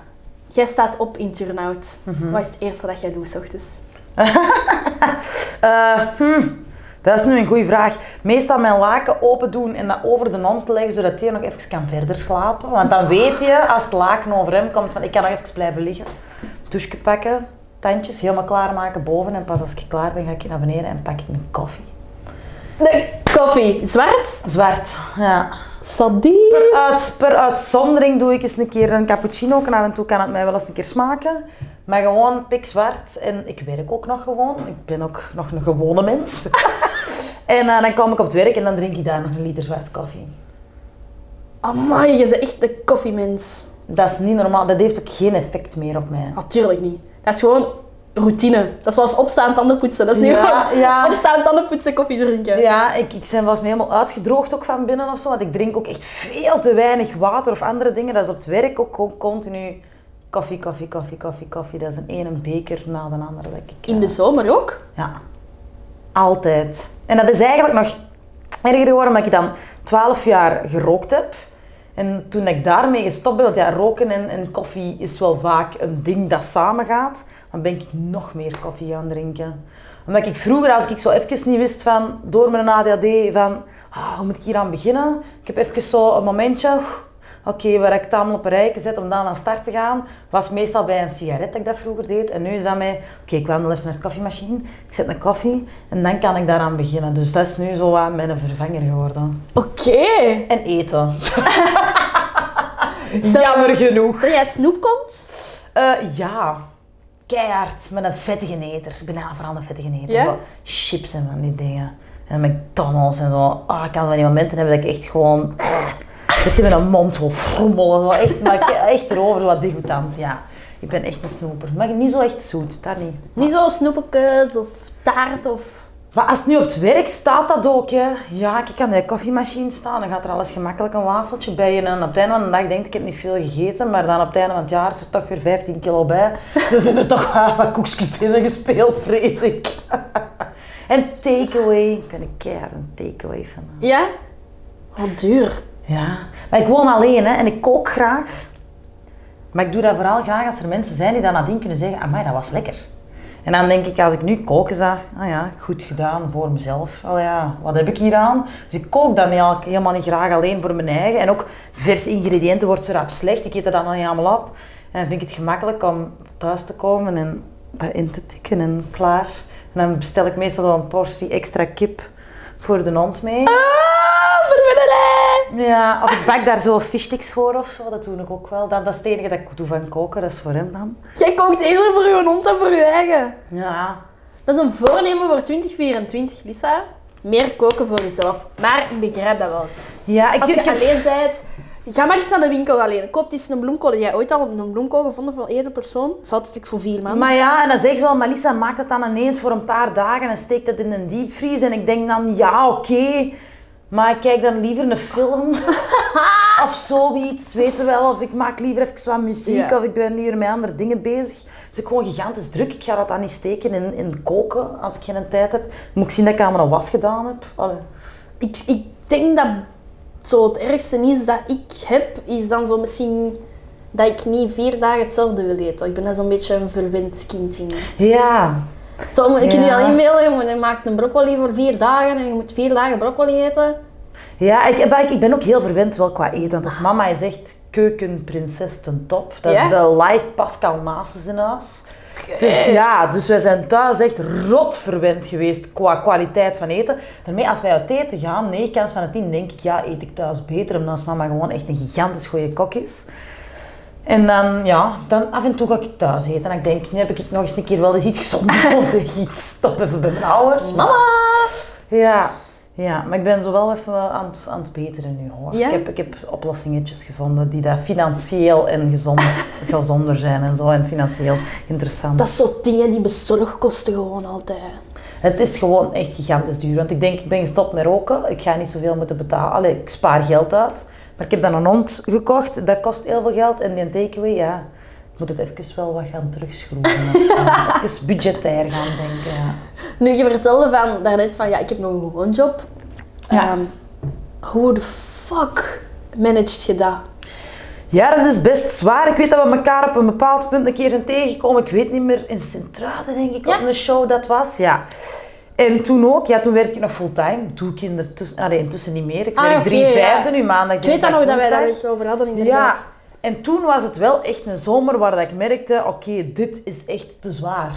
Jij staat op in Turnhout. Mhm. Wat is het eerste dat jij doet, 's ochtends? Eh, hm, dat is nu een goede vraag. Meestal mijn laken open doen en dat over de hond leggen, zodat hij nog even kan verder slapen. Want dan weet je, als het laken over hem komt, van ik kan nog even blijven liggen. Douche pakken, tandjes helemaal klaarmaken boven. En pas als ik klaar ben, ga ik naar beneden en pak ik mijn koffie. De koffie. Zwart? Zwart, ja. Sadies. Uit, per uitzondering doe ik eens een keer een cappuccino. En af en toe kan het mij wel eens een keer smaken. Maar gewoon pikzwart. En ik werk ook nog gewoon. Ik ben ook nog een gewone mens. en eh, dan kom ik op het werk en dan drink ik daar nog een liter zwart koffie. Amai, je bent echt de koffiemens. Dat is niet normaal. Dat heeft ook geen effect meer op mij. Natuurlijk niet. Dat is gewoon routine. Dat is zoals opstaan, tanden poetsen. Dat is niet Ja, gewoon ja. opstaan, tanden poetsen, koffie drinken. Ja, ik, ik ben was me helemaal uitgedroogd ook van binnen of zo. Want ik drink ook echt veel te weinig water of andere dingen. Dat is op het werk ook continu koffie, koffie, koffie, koffie, koffie. Dat is een ene beker na de andere. Dat ik, In de zomer ook. Ja, altijd. En dat is eigenlijk nog erger geworden omdat ik dan 12 jaar gerookt heb. En toen ik daarmee gestopt ben, want ja, roken en, en koffie is wel vaak een ding dat samengaat, dan ben ik nog meer koffie gaan drinken. Omdat ik vroeger, als ik zo even niet wist van, door mijn ADHD, van, ah, hoe moet ik hier aan beginnen? Ik heb even zo een momentje, oké, waar ik het allemaal op een rijke zet om dan aan start te gaan, was meestal bij een sigaret dat ik dat vroeger deed. En nu is dat mij, oké, ik wandel even naar de koffiemachine, ik zet een koffie en dan kan ik daaraan beginnen. Dus dat is nu zo wat mijn vervanger geworden. Oké. En eten. Jammer genoeg. Dat jij snoep komt? Eh, ja, keihard. Met een vettige eter. Ik ben vooral een vettige eter. Ja? Zo chips en van die dingen. En McDonald's en zo. Ah, ik kan van die momenten hebben dat ik echt gewoon... dat je met een mond frommelen. Echt, maar echt erover, wat degoutant. Ja, ik ben echt een snoeper. Maar niet zo echt zoet, dat niet. Niet zo snoepjes of taart of... Maar als het nu op het werk staat dat ook, hè. Ja, ik kan de koffiemachine staan, dan gaat er alles gemakkelijk een wafeltje bij. En op het einde van de dag denk ik, ik heb niet veel gegeten, maar dan op het einde van het jaar is er toch weer 15 kilo bij. Dus zijn er toch wel wat koekjes binnen gespeeld, vrees ik. en takeaway. Ik ben een keihard een takeaway van. Ja? Wat duur. Ja, maar ik woon alleen hè, en ik kook graag. Maar ik doe dat vooral graag als er mensen zijn die dan nadien kunnen zeggen, amai, dat was lekker. En dan denk ik, als ik nu kook, is dat, ah ja, goed gedaan voor mezelf. Al ja, wat heb ik hier aan? Dus ik kook dan helemaal niet graag alleen voor mijn eigen. En ook verse ingrediënten wordt zo rap slecht. Ik eet dat dan niet allemaal op. En vind ik het gemakkelijk om thuis te komen en dat in te tikken en klaar. En dan bestel ik meestal zo'n portie extra kip voor de hond mee. Ah, voor de middelij. Ja, of ik bak daar zo fishsticks voor of zo, dat doe ik ook wel. Dat, dat is het enige dat ik doe van koken, dat is voor hem dan. Jij kookt eerder voor je hond dan voor je eigen. Ja. Dat is een voornemen voor 2024, Lisa. Meer koken voor jezelf. Maar ik begrijp dat wel. Ja, ik, Als je ik alleen bent, ga maar eens naar de winkel alleen. Koop eens een bloemkool. Heb jij ooit al een bloemkool gevonden voor één persoon? Zou het voor vier man? Maar ja, en dan zeg je wel, Melissa maakt het dan ineens voor een paar dagen en steekt het in een diepvries. En ik denk dan, ja, oké. Maar ik kijk dan liever een film. of zoiets, weet je wel. Of ik maak liever even wat muziek. Ja. Of ik ben liever met andere dingen bezig. Dus ik gewoon gigantisch druk. Ik ga dat dan niet steken in, in koken als ik geen tijd heb. Moet ik zien dat ik allemaal een was gedaan heb. Allee. Ik, ik denk dat zo het ergste is dat ik heb, is dan zo misschien dat ik niet vier dagen hetzelfde wil eten. Ik ben dan zo'n beetje een verwend kind in. Ja. Zo, ik kan je Ja. al inbeelden, je maakt een broccoli voor vier dagen en je moet vier dagen broccoli eten. Ja, ik, ik, ben ook heel verwend wel qua eten. Want als mama is echt keukenprinses ten top. Dat Ja? is de live Pascal Maases in huis. Dus, ja, dus wij zijn thuis echt rot verwend geweest qua kwaliteit van eten. Daarmee, als wij uit eten gaan, 9 kans van de 10 denk ik, ja, eet ik thuis beter. Omdat als mama gewoon echt een gigantisch goede kok is. En dan, ja, dan af en toe ga ik thuis eten. En ik denk, nu heb ik nog eens een keer wel eens iets gezonder nodig. Ik stop even bij mijn ouders. Mama! ja, ja, maar ik ben zo wel even aan het, aan het beteren nu hoor. Ja? Ik, heb, ik heb oplossingetjes gevonden die dat financieel en gezond, gezonder zijn en zo. En financieel interessant. Dat is zo dingen die bezorgkosten gewoon altijd. Het is gewoon echt gigantisch duur. Want ik denk, ik ben gestopt met roken. Ik ga niet zoveel moeten betalen. Allee, ik spaar geld uit. Maar ik heb dan een hond gekocht. Dat kost heel veel geld. En die takeaway, ja... Moet het even wel wat gaan terugschroeven. even budgetair gaan denken, ja. Nu, je vertelde van, daarnet van, ja, ik heb nog een gewoon job. Ja. Ehm, hoe de fuck managed je dat? Ja, dat is best zwaar. Ik weet dat we elkaar op een bepaald punt een keer zijn tegengekomen. Ik weet niet meer, in Centrade denk ik, Ja. op een show dat was. Ja. En toen ook, ja, toen werkte ik nog fulltime. Doe ik intussen, allee, intussen niet meer. Ik Ah, werk drie ja. vijfde nu, maandag, Ik weet dan nog dat wij daar iets over hadden Ja, inderdaad. En toen was het wel echt een zomer waar ik merkte, oké, dit is echt te zwaar.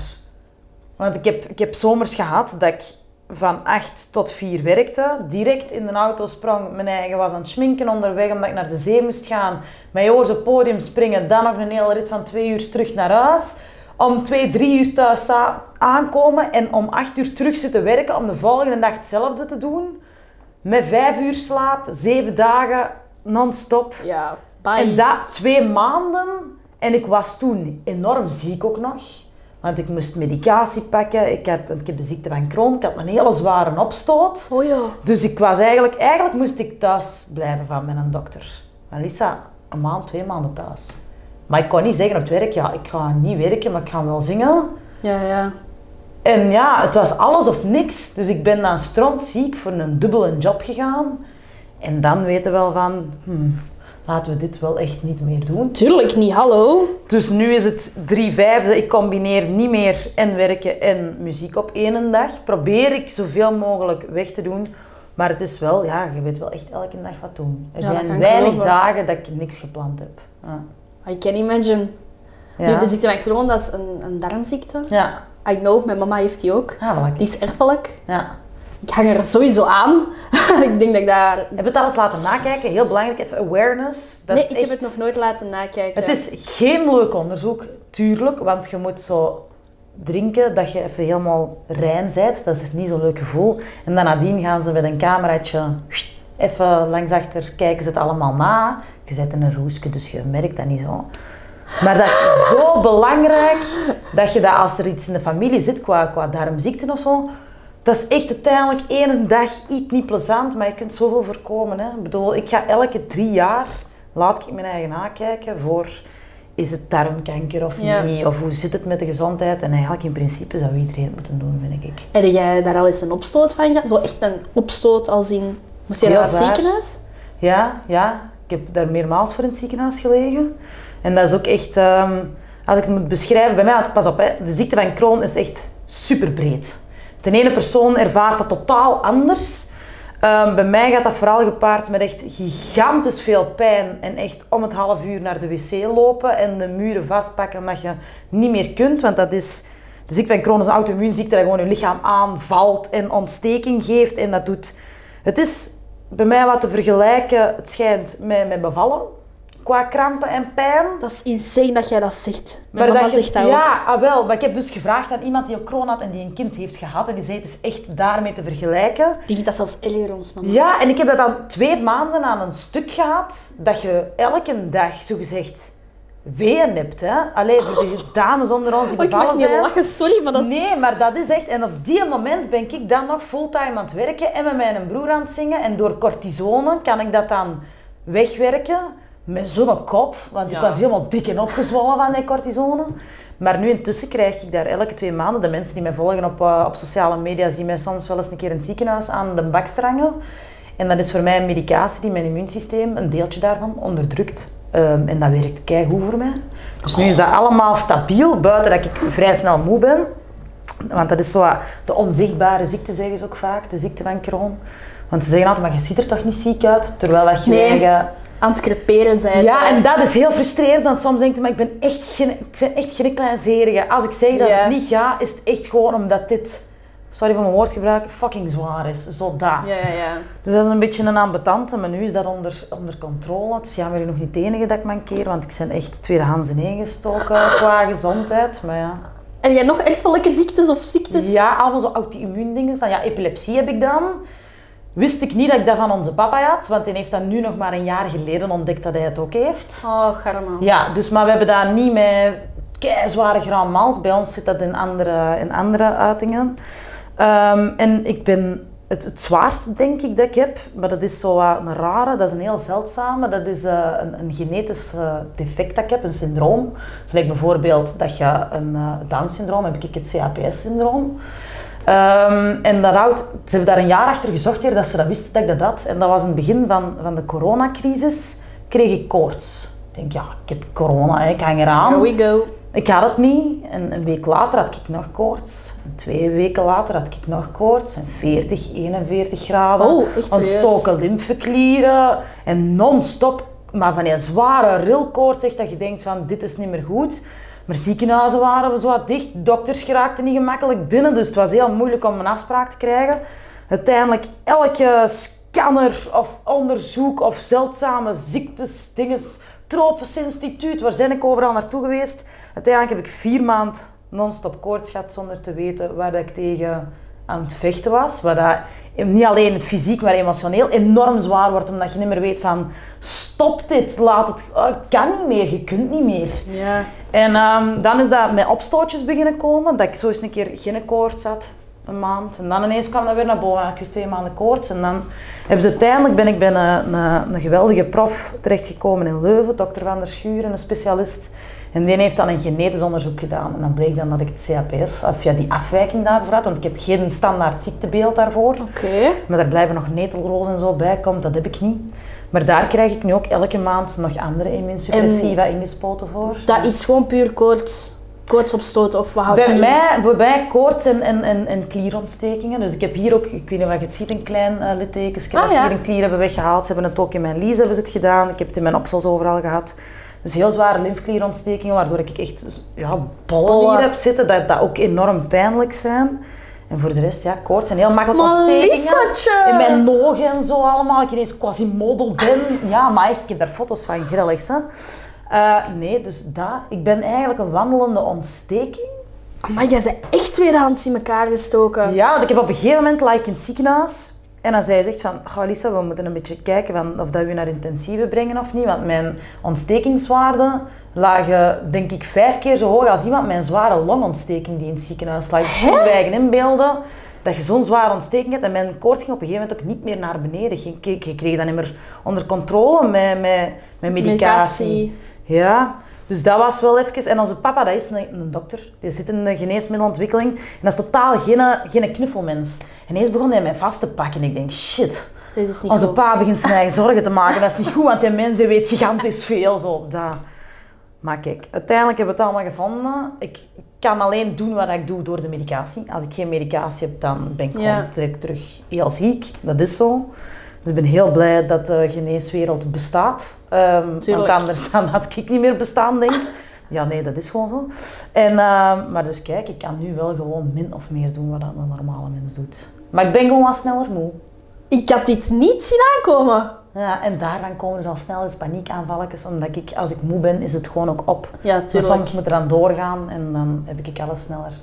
Want ik heb, ik heb zomers gehad dat ik van 8 tot 4 werkte, direct in de auto sprong, mijn eigen was aan het schminken onderweg omdat ik naar de zee moest gaan, met oors op podium springen, dan nog een hele rit van 2 uur terug naar huis, om 2, 3 uur thuis aankomen en om 8 uur terug zitten werken om de volgende dag hetzelfde te doen. Met 5 uur slaap, 7 dagen, non-stop. Ja, bye. En dat twee maanden. En ik was toen enorm ziek ook nog. Want ik moest medicatie pakken. Ik heb, ik heb de ziekte van Crohn. Ik had een hele zware opstoot. Oh ja. Dus ik was eigenlijk... Eigenlijk moest ik thuis blijven van mijn dokter. Maar Lisa, een maand, twee maanden thuis. Maar ik kon niet zeggen op het werk, ja, ik ga niet werken, maar ik ga wel zingen. Ja, ja. En ja, het was alles of niks. Dus ik ben dan strontziek voor een dubbele job gegaan. En dan weten we wel van, hmm, laten we dit wel echt niet meer doen. Tuurlijk niet, hallo. Dus nu is het drie vijfde. Ik combineer niet meer en werken en muziek op één dag. Probeer ik zoveel mogelijk weg te doen. Maar het is wel, ja, je weet wel echt elke dag wat doen. Er Ja, zijn weinig dagen dat ik niks gepland heb. Ja. I can imagine. Nu, Ja. de ziekte van Crohn, dat is een, een darmziekte. ja. I know, mijn mama heeft die ook. Ah, wel Die is erfelijk. Ja. Ik hang er sowieso aan. ik denk dat ik daar... Heb je het alles laten nakijken? Heel belangrijk, even awareness. Dat nee, is ik heb het nog nooit laten nakijken. Het is geen leuk onderzoek, tuurlijk, want je moet zo drinken dat je even helemaal rein bent. Dat is niet zo'n leuk gevoel. En dan nadien gaan ze met een cameraatje even langs achter, kijken ze het allemaal na. Je zet in een roesje, dus je merkt dat niet zo. Maar dat is zo belangrijk dat je dat als er iets in de familie zit qua, qua darmziekten of zo, dat is echt uiteindelijk één dag iets niet plezant, maar je kunt zoveel voorkomen. Hè. Ik bedoel, ik ga elke drie jaar, laat ik mijn eigen nakijken voor, is het darmkanker of Ja. niet, of hoe zit het met de gezondheid. En eigenlijk in principe zou iedereen het moeten doen, vind ik. Heb jij daar al eens een opstoot van gehad? Zo echt een opstoot als in... Moest je naar het ziekenhuis? Ja, ja, ik heb daar meermaals voor in het ziekenhuis gelegen. En dat is ook echt, ehm, als ik het moet beschrijven, bij mij, want pas op, hè, de ziekte van Crohn is echt super breed. De ene persoon ervaart dat totaal anders. Ehm, bij mij gaat dat vooral gepaard met echt gigantisch veel pijn en echt om het half uur naar de wc lopen en de muren vastpakken omdat je niet meer kunt, want dat is... De ziekte van Crohn is een auto-immuunziekte dat gewoon je lichaam aanvalt en ontsteking geeft en dat doet... Het is bij mij wat te vergelijken, het schijnt, met, met bevallen. Qua krampen en pijn. Dat is insane dat jij dat zegt. Mijn mama dat je- zegt dat ook. ja, ah, wel. Maar ik heb dus gevraagd aan iemand die ook Crohn had en die een kind heeft gehad. En die zei, het is echt daarmee te vergelijken. Die vindt dat zelfs erger ons mama. Ja, en ik heb dat dan twee maanden aan een stuk gehad. Dat je elke dag, zogezegd, weeën hebt. Hè? Alleen voor de dames onder ons die Oh, ik mag bevallen niet lachen, sorry, maar dat is... Nee, maar dat is echt... En op die moment ben ik dan nog fulltime aan het werken en met mijn broer aan het zingen. En door cortisone kan ik dat dan wegwerken met zo'n kop. Want Ja. ik was helemaal dik en opgezwollen van die cortisone. Maar nu intussen krijg ik daar elke twee maanden... De mensen die mij volgen op, eh, op sociale media zien mij soms wel eens een keer in het ziekenhuis aan de bak strangen. En dat is voor mij een medicatie die mijn immuunsysteem, een deeltje daarvan, onderdrukt. Ehm, en dat werkt keigoed voor mij. Dus nu is dat allemaal stabiel, buiten dat ik vrij snel moe ben. Want dat is zo wat de onzichtbare ziekte, zeggen ze ook vaak, de ziekte van Crohn. Want ze zeggen altijd, maar je ziet er toch niet ziek uit, terwijl dat je Nee. eigen... Aan het creperen zijn. Ja, hè. en dat is heel frustrerend, want soms denk je, maar ik ben echt geen, ik ben echt geen kleinzerige. Als ik zeg dat Ja. het niet gaat, is het echt gewoon omdat dit, sorry voor mijn woordgebruik, fucking zwaar is. Zo dat. Ja, ja, ja. Dus dat is een beetje een ambetante, maar nu is dat onder, onder controle. Het is jammer nog niet het enige dat ik mankeer, want ik ben echt tweedehands ineengestoken qua gezondheid. Maar ja. En jij nog erfelijke ziektes of ziektes? Ja, allemaal zo auto-immuundingen. Dan Ja, epilepsie heb ik dan. Wist ik niet dat ik dat van onze papa had, want hij heeft dat nu nog maar een jaar geleden ontdekt dat hij het ook heeft. Oh, garma. Ja, dus, maar we hebben dat niet met keizware gram malt. Bij ons zit dat in andere, in andere uitingen. Ehm, en ik ben het, het zwaarste, denk ik, dat ik heb, maar dat is zo een rare, dat is een heel zeldzame, dat is eh, een, een genetisch eh, defect dat ik heb, een syndroom. Gelijk bijvoorbeeld dat je een eh, Down-syndroom, heb ik het CAPS-syndroom. Ehm, en dat houdt, ze hebben daar een jaar achter gezocht hier dat ze dat wisten dat ik dat had. En dat was in het begin van, van de coronacrisis, kreeg ik koorts. Ik denk, ja, ik heb corona, ik hang eraan. Here we go. Ik had het niet. En een week later had ik nog koorts. En twee weken later had ik nog koorts. En 40, 41 graden. Oh? Ontstoken lymfeklieren. En non-stop, maar van die zware rilkoorts. Echt dat je denkt van, dit is niet meer goed. Maar ziekenhuizen waren we zo wat dicht. Dokters geraakten niet gemakkelijk binnen. Dus het was heel moeilijk om een afspraak te krijgen. Uiteindelijk elke scanner of onderzoek of zeldzame ziektes, dinges, tropisch instituut, waar ben ik overal naartoe geweest. Uiteindelijk heb ik vier maanden non-stop koorts gehad zonder te weten waar ik tegen aan het vechten was. Waar dat niet alleen fysiek, maar emotioneel enorm zwaar wordt, omdat je niet meer weet van stop dit, laat het, oh, ik kan niet meer, je kunt niet meer. Ja. En ehm, dan is dat met opstootjes beginnen komen, dat ik zo eens een keer geen koorts had, een maand. En dan ineens kwam dat weer naar boven, had ik weer twee maanden koorts. En dan hebben ze uiteindelijk, ben ik bij een, een, een geweldige prof terechtgekomen in Leuven, dokter Van der Schuren, een specialist. En die heeft dan een genetisch onderzoek gedaan. En dan bleek dan dat ik het CAPS, of ja, die afwijking daarvoor had, want ik heb geen standaard ziektebeeld daarvoor. Oké. Maar daar blijven nog netelroos en zo bij komt, dat heb ik niet. Maar daar krijg ik nu ook elke maand nog andere immuunsuppressiva ingespoten voor. Dat is gewoon puur koorts. Koortsopstoten of wat houdt Bij dat in? mij, bij mij koorts en, en, en, en klierontstekingen. Dus ik heb hier ook, ik weet niet of je het ziet, een klein uh, litteken. Ah, dat ze ja. hier een klier hebben weggehaald. Ze hebben het ook in mijn lies hebben ze het gedaan. Ik heb het in mijn oksels overal gehad. Dus heel zware lymfeklierontstekingen, waardoor ik echt ja, bollen Bollen. hier heb zitten, dat, dat ook enorm pijnlijk zijn. En voor de rest, ja, koorts en heel makkelijk ontstekingen. In mijn ogen en zo allemaal. Ik ineens quasi-model ben. Ja, maar echt, ik heb daar foto's van grillig, hè. Eh, nee, dus dat. Ik ben eigenlijk een wandelende ontsteking. Maar jij bent echt tweedehands in elkaar gestoken. Ja, want ik heb op een gegeven moment lag ik in het ziekenhuis. En dan zei ze echt van, "Goh, Lisa, we moeten een beetje kijken van of dat we naar intensieve brengen of niet. Want mijn ontstekingswaarden lagen, denk ik, vijf keer zo hoog als iemand met een zware longontsteking die in het ziekenhuis lag. Dus je eigen inbeelden dat je zo'n zware ontsteking hebt. En mijn koorts ging op een gegeven moment ook niet meer naar beneden. Je kreeg dat niet meer onder controle met, met, met medicatie. Medicatie. Ja, dus dat was wel even... En onze papa, dat is een, een dokter. Die zit in de geneesmiddelenontwikkeling. En dat is totaal geen, geen knuffelmens. En begon hij mij vast te pakken. En ik denk, shit. Onze goed. pa begint zijn eigen zorgen te maken. Dat is niet goed, want die mens die weet gigantisch veel. Zo, dat. Maar kijk, uiteindelijk hebben we het allemaal gevonden. Ik kan alleen doen wat ik doe door de medicatie. Als ik geen medicatie heb, dan ben ik Ja. gewoon direct terug heel ziek. Dat is zo. Dus ik ben heel blij dat de geneeswereld bestaat. Ehm, want anders dan had ik niet meer bestaan, denk ik. Ja, nee, dat is gewoon zo. En, ehm, maar dus kijk, ik kan nu wel gewoon min of meer doen wat een normale mens doet. Maar ik ben gewoon wat sneller moe. Ik had dit niet zien aankomen. Ja, en daarvan komen dus al snel eens paniekaanvalletjes, omdat ik, als ik moe ben, is het gewoon ook op. Ja, Dus tuurlijk. soms moet er dan doorgaan en dan heb ik alles sneller.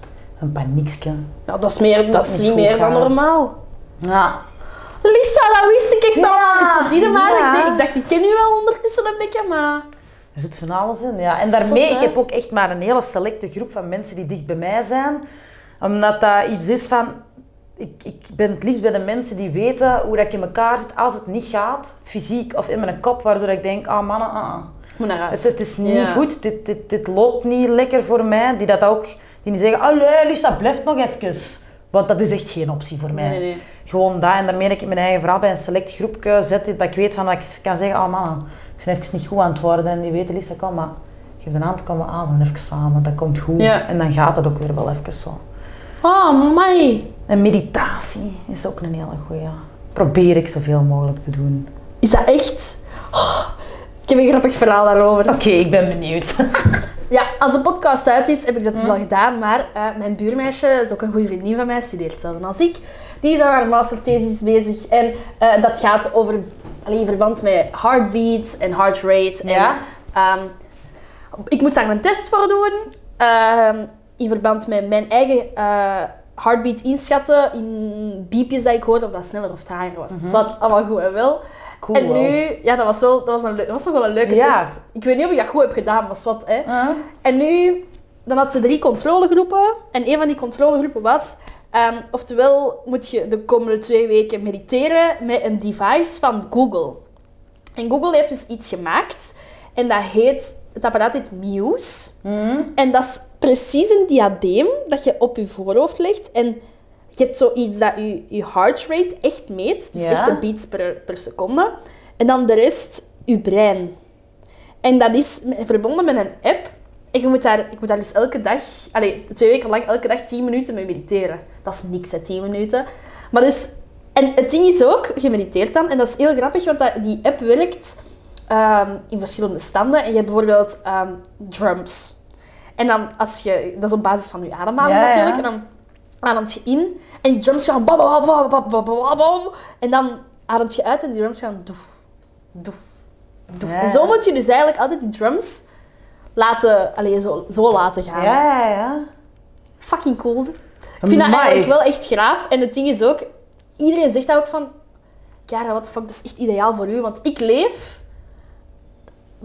Een paniekje. Ja, dat is, meer, dat is moet niet meer dan normaal. Ja. Lisa, dat wist ik echt Ja, allemaal niet zo zien, maar ja. ik, dacht- ik dacht, ik ken u wel ondertussen een beetje, maar... Er zit van alles in. Ja. En daarmee, Zot, ik heb ook echt maar een hele selecte groep van mensen die dicht bij mij zijn. Omdat dat iets is van... Ik, ik ben het liefst bij de mensen die weten hoe dat ik in elkaar zit als het niet gaat, fysiek of in mijn kop, waardoor ik denk, ah mannen, ah, ah. Moet naar huis. Het, het is niet Ja. goed, dit, dit, dit loopt niet lekker voor mij. Die dat ook, die niet zeggen, allee Lisa, blijf nog even. Want dat is echt geen optie voor mij. Nee, nee, nee. Gewoon dat. En daarmee dat ik mijn eigen verhaal bij een select groepje zet. Dat ik weet van dat ik kan zeggen, oh man, ik ben even niet goed aan het worden. En die weten, Lisa, kom maar. Geef een hand, komen we aan. Even samen. Dat komt goed. Ja. En dan gaat het ook weer wel even zo. Oh, mai. En meditatie is ook een hele goeie. Probeer ik zoveel mogelijk te doen. Is dat echt? Oh, ik heb een grappig verhaal daarover. Oké, ik ben benieuwd. Ja, als de podcast uit is, heb ik dat dus al gedaan. Maar eh, mijn buurmeisje, is ook een goede vriendin van mij, studeert hetzelfde als ik. Die is aan haar masterthesis bezig. En eh, dat gaat over, alleen in verband met heartbeat en heart rate. En, Ja? ehm, ik moest daar een test voor doen. ehm, in verband met mijn eigen eh, heartbeat inschatten. In biepjes dat ik hoorde of dat sneller of trager was. Dat zat allemaal goed en wel. Cool. En nu, ja, dat was, wel, dat, was een, dat was nog wel een leuke Ja. test. Ik weet niet of ik dat goed heb gedaan, maar wat, hè. Huh? En nu, dan had ze drie controlegroepen. En een van die controlegroepen was... ehm, oftewel moet je de komende twee weken mediteren met een device van Google. En Google heeft dus iets gemaakt. En dat heet... Het apparaat heet Muse. En dat is precies een diadeem dat je op je voorhoofd legt. En je hebt zoiets dat je, je heart rate echt meet. Dus Ja. echt de beats per, per seconde. En dan de rest, je brein. En dat is verbonden met een app. En je moet daar, ik moet daar dus elke dag, allee, twee weken lang, elke dag 10 minuten mee mediteren. Dat is niks, hè, 10 minuten. Maar dus, en het ding is ook, je mediteert dan, en dat is heel grappig, want dat, die app werkt ehm, in verschillende standen. En je hebt bijvoorbeeld ehm, drums. En dan, als je, dat is op basis van je ademhaling Ja, ja. natuurlijk, en dan ademt je in, en die drums gaan bam, bam, bam, bam, bam, bam, bam, en dan ademt je uit en die drums gaan doef, doef, doef. Ja. En zo moet je dus eigenlijk altijd die drums laten, allee, zo, zo laten gaan. Ja, ja, ja. Fucking cool. Ik vind dat eigenlijk wel echt graaf. En het ding is ook, iedereen zegt dat ook van, Kara, what the fuck, dat is echt ideaal voor u. Want ik leef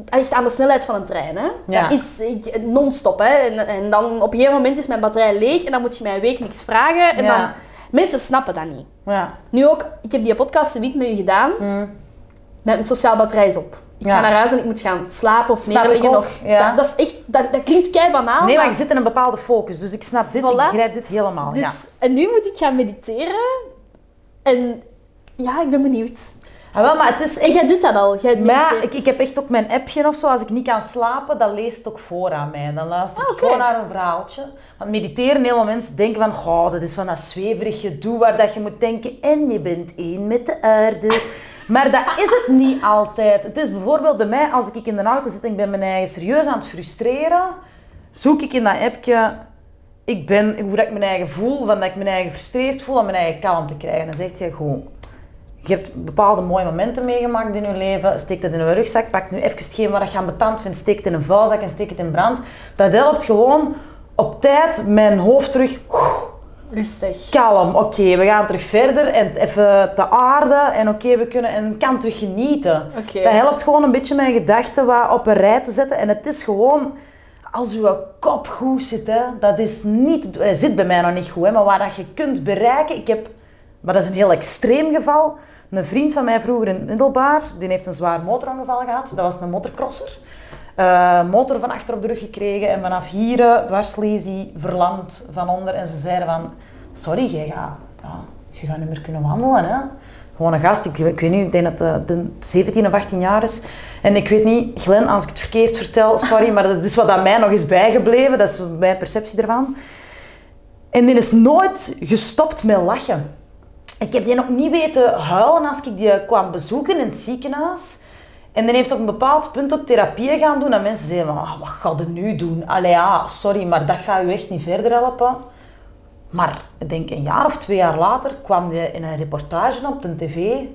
echt aan de snelheid van een trein. Hè? Ja. Dat is non-stop. Hè? En, en dan op een gegeven moment is mijn batterij leeg en dan moet je mij een week niks vragen. En Ja. dan, mensen snappen dat niet. Ja. Nu ook, ik heb die podcast een week met u gedaan. Mm. Mijn sociaal batterij is op. Ik Ja. ga naar huis en ik moet gaan slapen of Snap ik neerliggen. Of, ja. dat, dat is echt, dat, dat klinkt kei banaal. Nee, maar maar- je zit in een bepaalde focus, dus ik snap dit, Voilà. ik begrijp dit helemaal. Dus, ja. En nu moet ik gaan mediteren. En ja, ik ben benieuwd. Ah, wel, maar het is En echt... jij doet dat al. Jij Maar ja, ik, ik heb echt ook mijn appje of zo. Als ik niet kan slapen, dan leest het ook voor aan mij. Dan luister ik Ah, oké. gewoon naar een verhaaltje. Want mediteren, heel veel mensen denken van... Goh, dat is van dat zweverig gedoe waar dat je moet denken... En je bent één met de aarde. Maar dat is het niet altijd. Het is bijvoorbeeld bij mij, als ik in de auto zit en ik ben mijn eigen serieus aan het frustreren... Zoek ik in dat appje... Ik ben, hoe dat ik mijn eigen voel, van dat ik mijn eigen frustreerd voel, om mijn eigen kalm te krijgen. Dan zegt je goed... Je hebt bepaalde mooie momenten meegemaakt in je leven. Steek dat in een rugzak. Pak nu even hetgeen waar je aan betand vindt. Steek het in een vuilzak en steek het in brand. Dat helpt gewoon op tijd mijn hoofd terug Rustig. kalm. Oké, we gaan terug verder en even te aarde. En oké, we kunnen en kan terug genieten. Dat helpt gewoon een beetje mijn gedachten wat op een rij te zetten. En het is gewoon, als uw kop goed zit, hè, dat is niet, hij zit bij mij nog niet goed, hè, maar waar dat je kunt bereiken. Ik heb, maar dat is een heel extreem geval. Een vriend van mij vroeger in het middelbaar, die heeft een zwaar motorongeval gehad. Dat was een motocrosser. Eh, motor van achter op de rug gekregen en vanaf hier uh, dwarslesie verlamd van onder. En ze zeiden van, sorry, jij ja, je gaat niet meer kunnen wandelen. Hè? Gewoon een gast, ik, weet niet, ik denk dat de 17 of 18 jaar is. En ik weet niet, Glen, als ik het verkeerd vertel, sorry, maar dat is wat aan mij nog is bijgebleven. Dat is mijn perceptie ervan. En die is nooit gestopt met lachen. Ik heb die nog niet weten huilen als ik die kwam bezoeken in het ziekenhuis. En die heeft op een bepaald punt ook therapie gaan doen. En mensen zeiden, van, ah, wat ga je nu doen? Allee ja, sorry, maar dat gaat u echt niet verder helpen. Maar ik denk een jaar of twee jaar later kwam hij in een reportage op de tv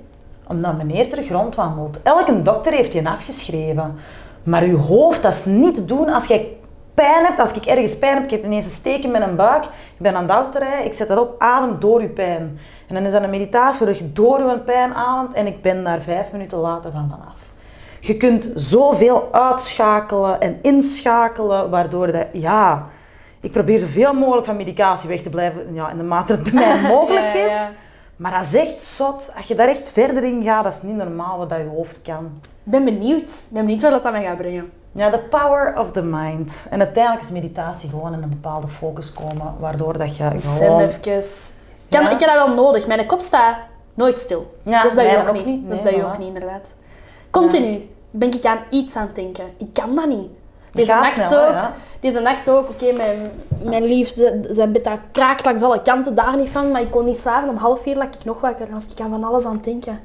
omdat meneer terug rondwandelt. Elke dokter heeft je afgeschreven. Maar je hoofd, dat is niet te doen als jij pijn hebt. Als ik ergens pijn heb, ik heb ineens een steek in mijn buik. Ik ben aan het autorijden, ik zet dat op, adem door je pijn. En dan is dat een meditatie waar je door je pijn ademt en ik ben daar vijf minuten later van vanaf. Je kunt zoveel uitschakelen en inschakelen, waardoor dat, ja, ik probeer zoveel mogelijk van medicatie weg te blijven, ja, in de mate dat het bij mij mogelijk Ja, is. ja. Maar dat is echt zot. Als je daar echt verder in gaat, dat is niet normaal wat dat je hoofd kan. Ik ben benieuwd. Ik ben benieuwd waar dat aan mij gaat brengen. Ja, the power of the mind. En uiteindelijk is meditatie gewoon in een bepaalde focus komen, waardoor dat je gewoon... even. Kan, Ja. Ik heb dat wel nodig. Mijn kop staat nooit stil. Ja, dat is bij u mijne ook ook niet. niet. Dat is bij u voilà. ook niet, inderdaad. Continu ben ik aan iets aan het denken. Ik kan dat niet. Deze nacht snel, ook. ja. Deze nacht ook. Oké, mijn, mijn liefde, zijn bed dat kraakt langs alle kanten, daar niet van. Maar ik kon niet slapen. Om half vier lag ik nog wakker. Was ik aan van alles aan het denken.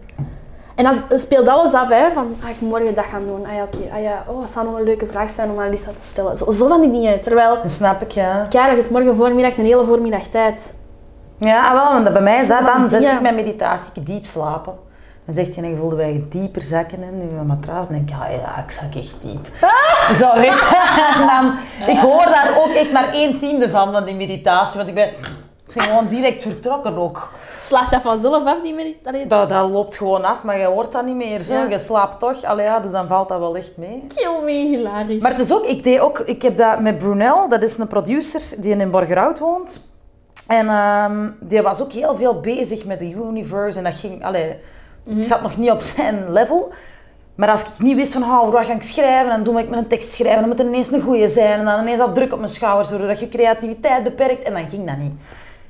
En dan speelt alles af, hè. Van, ah, ik morgen dat gaan doen. Ah ja, oké. Ah ja, oh, wat zou nog een leuke vraag zijn om aan Lisa te stellen. Zo, zo van die dingen. Terwijl, Dat snap ik, ja. ja, dat het morgen voormiddag een hele voormiddag tijd. Ja, ah, wel, want bij mij is dat dan, zet ik mijn meditatie diep slapen. Dan zegt hij, en je voelde wij dieper zakken in je matras. Dan denk ik, ja, ja, ik zak echt diep. Zo, weet je. En dan, ik hoor daar ook echt maar één tiende van, van die meditatie. Want ik ben, ik ben gewoon direct vertrokken ook. Slaagt dat vanzelf af, die meditatie? Dat, dat loopt gewoon af, maar je hoort dat niet meer. Zo. Ja. Je slaapt toch. Allee, ja, dus dan valt dat wel echt mee. Kill me, hilarisch. Maar het is ook, ik deed ook, ik heb dat met Brunel, dat is een producer die in Borgerhout woont. En ehm, die was ook heel veel bezig met de universe en dat ging, allee, ik zat nog niet op zijn level. Maar als ik niet wist van, oh, wat ga ik schrijven, dan doe ik met een tekst schrijven, dan moet het ineens een goeie zijn. En dan ineens dat druk op mijn schouders, zodat je creativiteit beperkt. En dan ging dat niet.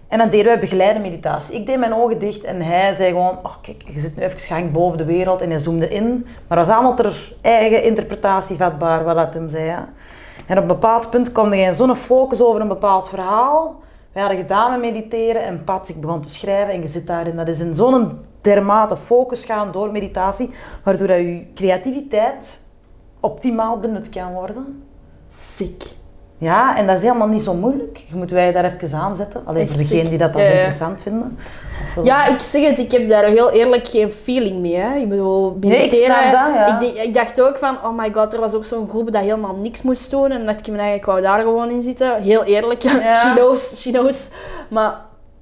En dan deden wij begeleide meditatie. Ik deed mijn ogen dicht en hij zei gewoon, oh kijk, je zit nu even hangt boven de wereld. En hij zoomde in. Maar dat was allemaal ter eigen interpretatie vatbaar, wat dat hem zei. En op een bepaald punt kwam er zo'n focus over een bepaald verhaal. We hadden gedaan met mediteren en pats, ik begon te schrijven en je zit daarin. Dat is in zo'n dermate focus gaan door meditatie, waardoor dat je creativiteit optimaal benut kan worden. Sick. Ja, en dat is helemaal niet zo moeilijk. Je moet wij daar even aanzetten. Alleen voor degenen die dat dan ziek. Ja, ja. interessant vinden. Ja, ik zeg het, ik heb daar heel eerlijk geen feeling mee. Hè. Ik bedoel, Nee, ik mediteren. snap dat, ja. ik, ik dacht ook van, oh my god, er was ook zo'n groep dat helemaal niks moest doen. En dan dacht ik me eigenlijk, ik wou daar gewoon in zitten. Heel eerlijk, Ja. she knows, she knows. Maar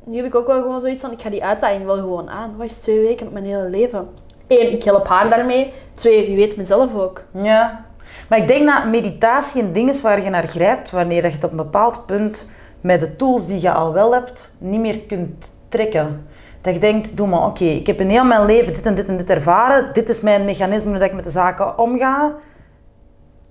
nu heb ik ook wel gewoon zoiets van, ik ga die uitdaging wel gewoon aan. Wat is twee weken op mijn hele leven? Eén, ik help haar daarmee. Twee, wie weet mezelf ook. Ja. Maar ik denk dat meditatie een ding is waar je naar grijpt wanneer je het op een bepaald punt met de tools die je al wel hebt niet meer kunt trekken. Dat je denkt, doe maar, oké, ik heb in heel mijn leven dit en dit en dit ervaren. Dit is mijn mechanisme dat ik met de zaken omga.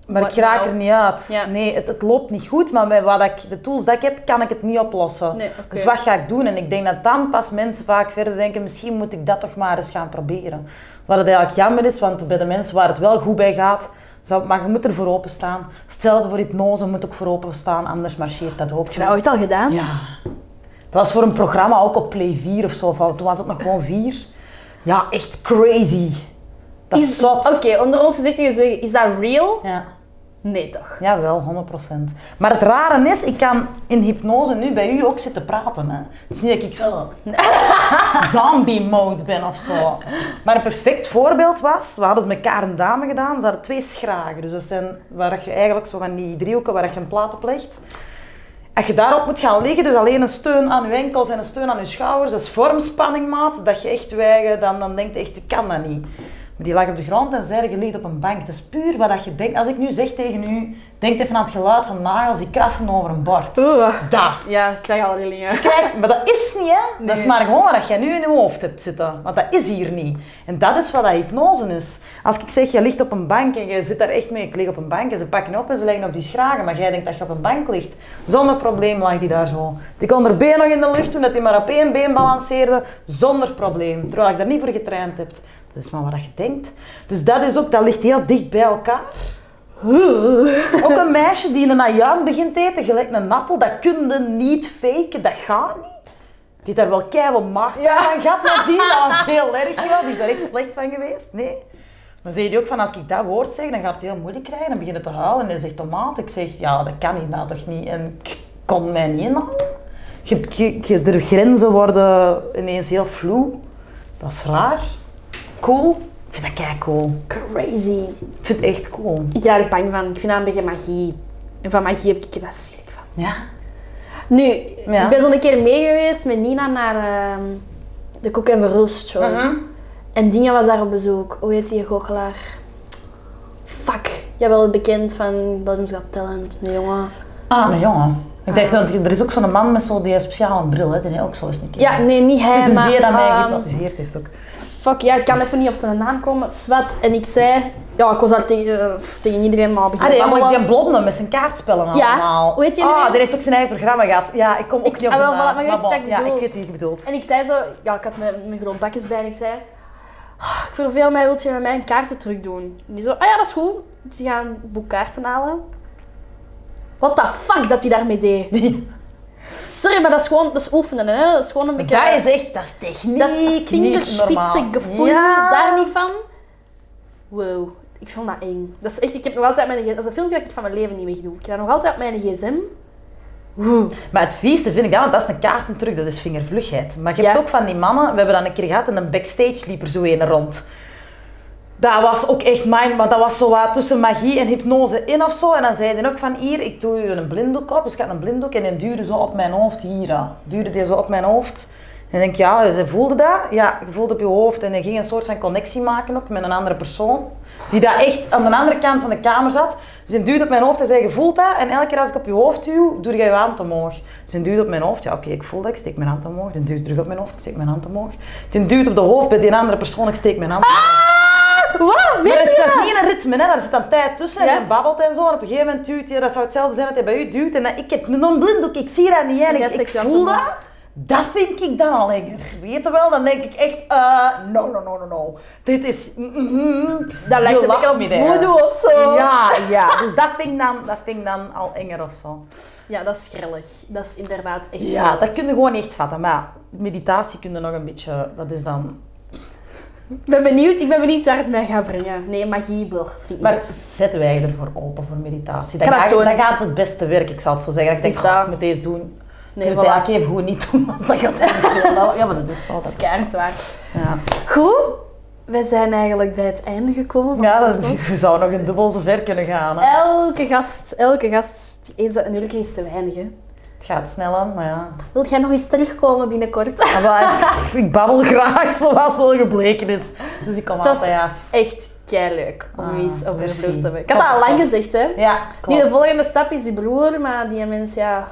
Maar What ik raak now? er niet uit. Ja. Nee, het, het loopt niet goed, maar met wat ik, de tools die ik heb, kan ik het niet oplossen. Nee. Dus wat ga ik doen? En ik denk dat dan pas mensen vaak verder denken, misschien moet ik dat toch maar eens gaan proberen. Wat het eigenlijk jammer is, want bij de mensen waar het wel goed bij gaat, zou, maar je moet er voor openstaan. Hetzelfde voor hypnose moet ook voor openstaan, anders marcheert dat ook Heb je dat ooit al gedaan? Ja. Dat was voor een programma, ook op Play 4 of zo. Toen was het nog gewoon 4. Ja, echt crazy. Dat is Is- zot. Oké, onder ons gezegd en gezwegen, is dat real? Ja. Nee toch? Jawel, 100%. Maar het rare is, ik kan in hypnose nu bij u ook zitten praten. Hè. Het is niet dat ik zo zombie mode ben of zo. Maar een perfect voorbeeld was, we hadden ze met Karen Dame gedaan, ze hadden twee schragen. Dus dat zijn waar je eigenlijk zo van die driehoeken waar je een plaat op legt. Als je daarop moet gaan liggen, dus alleen een steun aan je enkels en een steun aan je schouders, dat is vormspanning, maat. Dat je echt wijgen, dan, dan denkt je echt, ik kan dat niet. Maar die lag op de grond en zei, je ligt op een bank. Dat is puur wat dat je denkt. Als ik nu zeg tegen u, denk even aan het geluid van nagels die krassen over een bord. Oeh. Dat. Ja, ik krijg al rillingen. Kijk, maar dat is niet, hè. Dat is Nee. maar gewoon wat jij nu in je hoofd hebt zitten. Want dat is hier niet. En dat is wat dat hypnose is. Als ik zeg, je ligt op een bank en je zit daar echt mee. Ik lig op een bank en ze pakken je op en ze leggen op die schragen. Maar jij denkt dat je op een bank ligt. Zonder probleem lag die daar zo. Die kon haar been nog in de lucht doen, dat hij maar op één been balanceerde. Zonder probleem. Terwijl je daar niet voor getraind hebt. Dat is maar wat je denkt. Dus dat is ook, dat ligt heel dicht bij elkaar. Ook een meisje die een ajuin begint te eten, gelijk een appel, dat kun je niet faken, dat gaat niet. Die daar wel keihard macht Ja. aan gehad, maar die dat was heel erg. joh. Die is er echt slecht van geweest. Nee. Dan zei hij ook van, als ik dat woord zeg, dan gaat het heel moeilijk krijgen. Dan begint het te huilen en hij zegt tomaat. Ik zeg, ja, dat kan niet, nou toch niet. En ik kon mij niet inhouden. Je, je, je- de grenzen worden ineens heel vloe. Dat is raar. Cool. Ik vind dat kei cool. Crazy. Ik vind het echt cool. Ik ben er bang van. Ik vind dat een beetje magie. En van magie heb ik er wel schrik van. Ja. Nu, Ja. ik ben zo'n keer mee geweest met Nina naar ehm, de Cook en Verhulst show. Mhm. En Dinja was daar op bezoek. Hoe heet die goochelaar? Fuck. Jij wel bekend van Belgium's Got Talent, een jongen. Ah, een jongen. Ik dacht, dat er is ook zo'n man met zo'n die speciale bril, hè, die hij ook zo eens een keer. Ja, nee, niet hij, Het is een maar... die dat mij ehm, gehypnotiseerd heeft ook. Fuck, ja, ik kan even niet op zijn naam komen. Swat. En ik zei Ja, ik was daar tegen, eh, tegen iedereen maar Ah, beginnen nee, maar babbelen. die blonde met zijn kaartspellen Ja, allemaal. heet die nu Ah, die heeft ook zijn eigen programma gehad. Ja, ik kom ook Ik- niet op ah, de naam. maar je weet wat ik Ja, bedoel. ik weet wie je bedoelt. En ik zei zo, ja, ik had mijn, mijn groot bakjes bij en ik zei, "Ah, ik verveel mij, wilt je met mij een kaarten terug doen? En die zo, ah ja, dat is goed. Dus die gaan een boek kaarten halen. What the fuck dat hij daarmee deed? Sorry, maar dat is gewoon, dat is oefenen, hè. Dat is gewoon een beetje... Dat is echt, dat is techniek, dat is gevoel, Ja. daar niet van. Wow, ik vond dat eng. Dat is echt, ik heb nog altijd mijn gsm, dat is een filmpje dat ik van mijn leven niet wegdoe. Ik heb dat nog altijd op mijn gsm. Oeh. Maar het vieste vind ik dat, want dat is een kaartentruc, dat is vingervlugheid. Maar je hebt Ja. ook van die mannen, we hebben dat een keer gehad en een backstage liep er zo een rond. Dat was ook echt mijn, maar dat was zo wat tussen magie en hypnose in of zo. En dan zei hij ook van hier, ik doe je een blinddoek op. Dus ik had een blinddoek en die duwde zo op mijn hoofd hier. ja. Duwde die zo op mijn hoofd. En ik denk, ja, ze voelde dat. Ja, je voelde op je hoofd. En hij ging een soort van connectie maken ook met een andere persoon. Die dat echt aan de andere kant van de kamer zat. Dus hij duwde op mijn hoofd en zei, je voelt dat. En elke keer als ik op je hoofd duw, doe je je hand omhoog. Dus hij duwde op mijn hoofd. Ja, oké, ik voel dat. Ik steek mijn hand omhoog. Dan duwt terug op mijn hoofd. Ik steek mijn hand omhoog. Dan duwt op de hoofd bij die andere persoon. Ik steek mijn hand omhoog. Wow, Maar dat is, dat dat? niet een ritme, hè. daar zit dan tijd tussen Ja. en je babbelt en zo. En op een gegeven moment duwt je, dat zou hetzelfde zijn dat hij bij u duwt. En dan, ik heb een blinddoek, ik zie dat niet. En ik, voel dat. Dat vind ik dan al enger. Weet je wel? Dan denk ik echt, eh, no, no, no, no, no. Dit is... mm, mm, Dat lijkt een beetje op voodoo of zo. Ja, ja. Dus dat vind, ik dan, dat vind ik dan al enger of zo. Ja, dat is grillig. Dat is inderdaad echt Ja, grillig. dat kun je gewoon echt vatten. Maar meditatie kun je nog een beetje... Dat is dan... Ik ben benieuwd, ik ben benieuwd waar het mij gaat brengen. Nee, magie, blur. Vind ik Maar zetten wij ervoor open voor meditatie? Dan dat gaat, dan gaat het beste werk, ik zal het zo zeggen. Ik denk, Het is oh, dat. ik moet deze doen. Nee, ik moet het voilà. even goed niet doen, want dat gaat. Ja, maar dat is zo. Dat Dat is is keihard waar. ja. Goed, wij zijn eigenlijk bij het einde gekomen. van ja, dat podcast. je zou nog een dubbel zo ver kunnen gaan. Hè. Elke gast, elke gast, eens dat een uurtje is te weinig. Hè. Het gaat snel aan, maar ja. Wil jij nog eens terugkomen binnenkort? Maar wel, ik babbel graag, zoals wel gebleken is. Dus ik kom Het altijd af. Echt leuk om Ah, eens over merci. te hebben. Ik had dat al lang gezegd, hè. Ja, klopt. de volgende stap is uw broer, maar die mens, ja...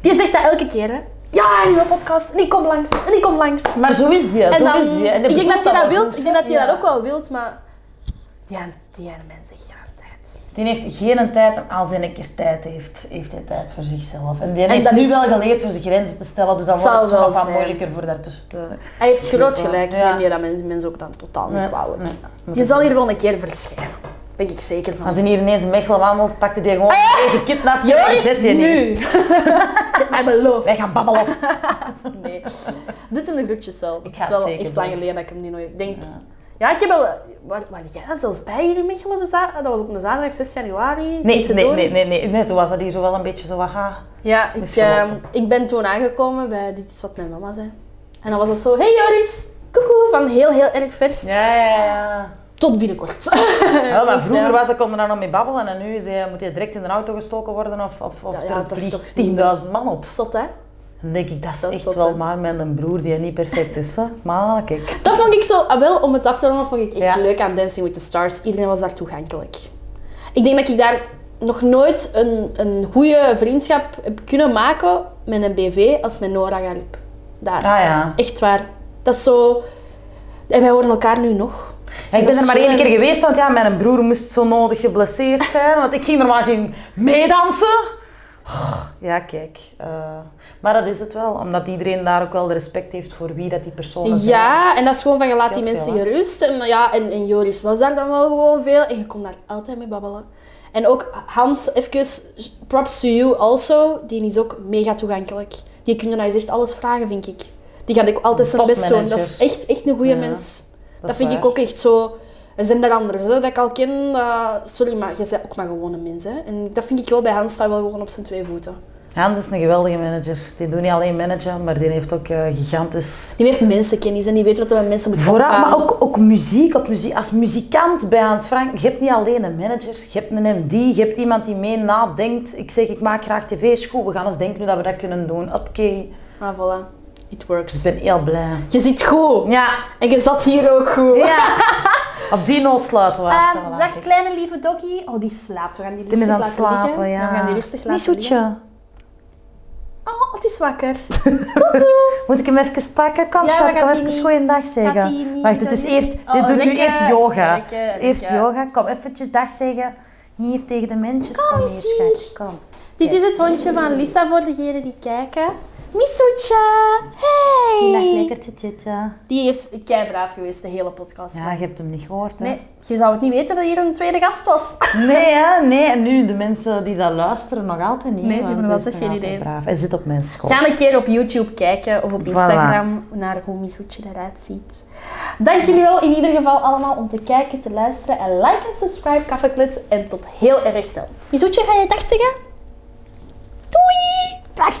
Die zegt dat elke keer, hè. Ja, nieuwe podcast, en ik kom langs, en ik kom langs. Maar zo is die, En zo dan, is die. En ik denk dat je dat wilt, ik denk dat je dat ook wel wilt, maar... Die, die mens zegt geen tijd. Die heeft geen tijd, als hij een keer tijd heeft, heeft hij tijd voor zichzelf. En die En heeft nu is- wel geleerd voor zijn grenzen te stellen, dus dan wordt het wel wat moeilijker voor daartussen te... Hij heeft groot gelijk, ik Ja. neem je dat men- mensen ook dan totaal niet kwalijk. nee. Die zal hier wel een keer verschijnen. Ben ik zeker van. Als hij hier ineens een Mechelen wandelt, pakte hij gewoon een gekidnapt en zet je nu! Hij belooft. Wij gaan babbelen. Nee. Doet hem de groetjes wel. Ik Het ga is het wel zeker echt lang geleden dat ik hem niet nooit... Denk... Ja, ik heb wel... Waar, waar jij dat zelfs bij hier in Mechelen? De za- dat was op een zaterdag 6 januari. Nee, nee, nee, nee, nee, nee, toen was dat hier zo wel een beetje zo wat, ha. Ja, ik, eh, gelopen. ik ben toen aangekomen bij Dit is wat mijn mama zei. En dan was dat zo... Hey Joris! Koekoe! Van heel, heel erg ver. Ja, ja, ja. Tot binnenkort. Ja, maar Dus, vroeger ja. was dat, kon er dan nog mee babbelen en nu is moet hij direct in de auto gestoken worden of, of, of Ja, ja, er dat is toch vliegt 10.000 man op. Zot, hè? Dan denk ik, dat is Dat is echt wel maar met een broer die niet perfect is. Hè. Maar kijk. Dat vond ik zo, ah, wel om het af te ronden, vond ik echt Ja. leuk aan Dancing with the Stars. Iedereen was daar toegankelijk. Ik denk dat ik daar nog nooit een, een goede vriendschap heb kunnen maken met een BV als met Nora Garib. Daar. Ah ja. Echt waar. Dat is zo... En wij horen elkaar nu nog. Ja, ik ben er maar één keer geweest, want ja, mijn broer moest zo nodig geblesseerd zijn. Want ik ging normaal gezien meedansen. Oh, Ja, kijk. eh, maar dat is het wel, omdat iedereen daar ook wel de respect heeft voor wie dat die personen zijn. Ja, en dat is gewoon van je laat die mensen veel, gerust. En, ja, en, en Joris was daar dan wel gewoon veel. En je kon daar altijd mee babbelen. En ook Hans, even props to you also. Die is ook mega toegankelijk. Die kun je nou eens echt alles vragen, vind ik. Die gaat ook altijd zijn best doen. Dat is echt, echt een goede Ja, mens. Dat, is vind ik ook echt zo... Er zijn er anderen hè, dat ik al ken. sorry, maar je bent ook maar gewoon een mens. Hè. En dat vind ik wel bij Hans staat wel gewoon op zijn twee voeten. Hans is een geweldige manager. Die doet niet alleen managen, maar die heeft ook eh, gigantisch... Die heeft mensenkennis en die weet wat er met mensen moet Vooral, maar ook, ook muziek, op muziek. Als muzikant bij Hans Frank, je hebt niet alleen een manager, je hebt een MD, je hebt iemand die mee nadenkt. Ik zeg, ik maak graag tv goed, we gaan eens denken hoe dat we dat kunnen doen. Oké, Ah, voilà. It works. ik ben heel blij. Je zit goed. Ja, En je zat hier ook goed. ja. op die noot sluiten we af. Ehm, voilà, dag kleine lieve doggy. Oh, die slaapt. We gaan die Die is rustig aan het liggen. slapen, ja. We gaan die rustig Niet laten liggen. Oh, het is wakker. Moet ik hem even pakken? Kom, Ja, schat, ik even niet- goeiedag zeggen. Wacht, het is eerst... Oh, dit doet nu eerst yoga. lekker, Eerst lekker. yoga. Kom, eventjes dag zeggen. Hier tegen de mensjes. Kom Kom, hier, eens hier. schat. Kom. Dit is het hondje van Lisa voor degenen die kijken. Missoetje, Die lag hey! lekker te zitten. Die is kei braaf geweest de hele podcast. Ja, je hebt hem niet gehoord, hè? Nee, je zou het niet weten dat hier een tweede gast was. Nee, hè? Nee. En nu, de mensen die dat luisteren, nog altijd niet. Nee, die hebben altijd geen idee. Braaf. Hij zit op mijn schoot. Ga een keer op YouTube kijken of op Voilà. Instagram naar hoe Missoetje eruit ziet. Dank jullie wel in ieder geval allemaal om te kijken, te luisteren en like en subscribe Kaffeklits en tot heel erg snel. Missoetje, ga je dag zeggen? Doei! Wacht.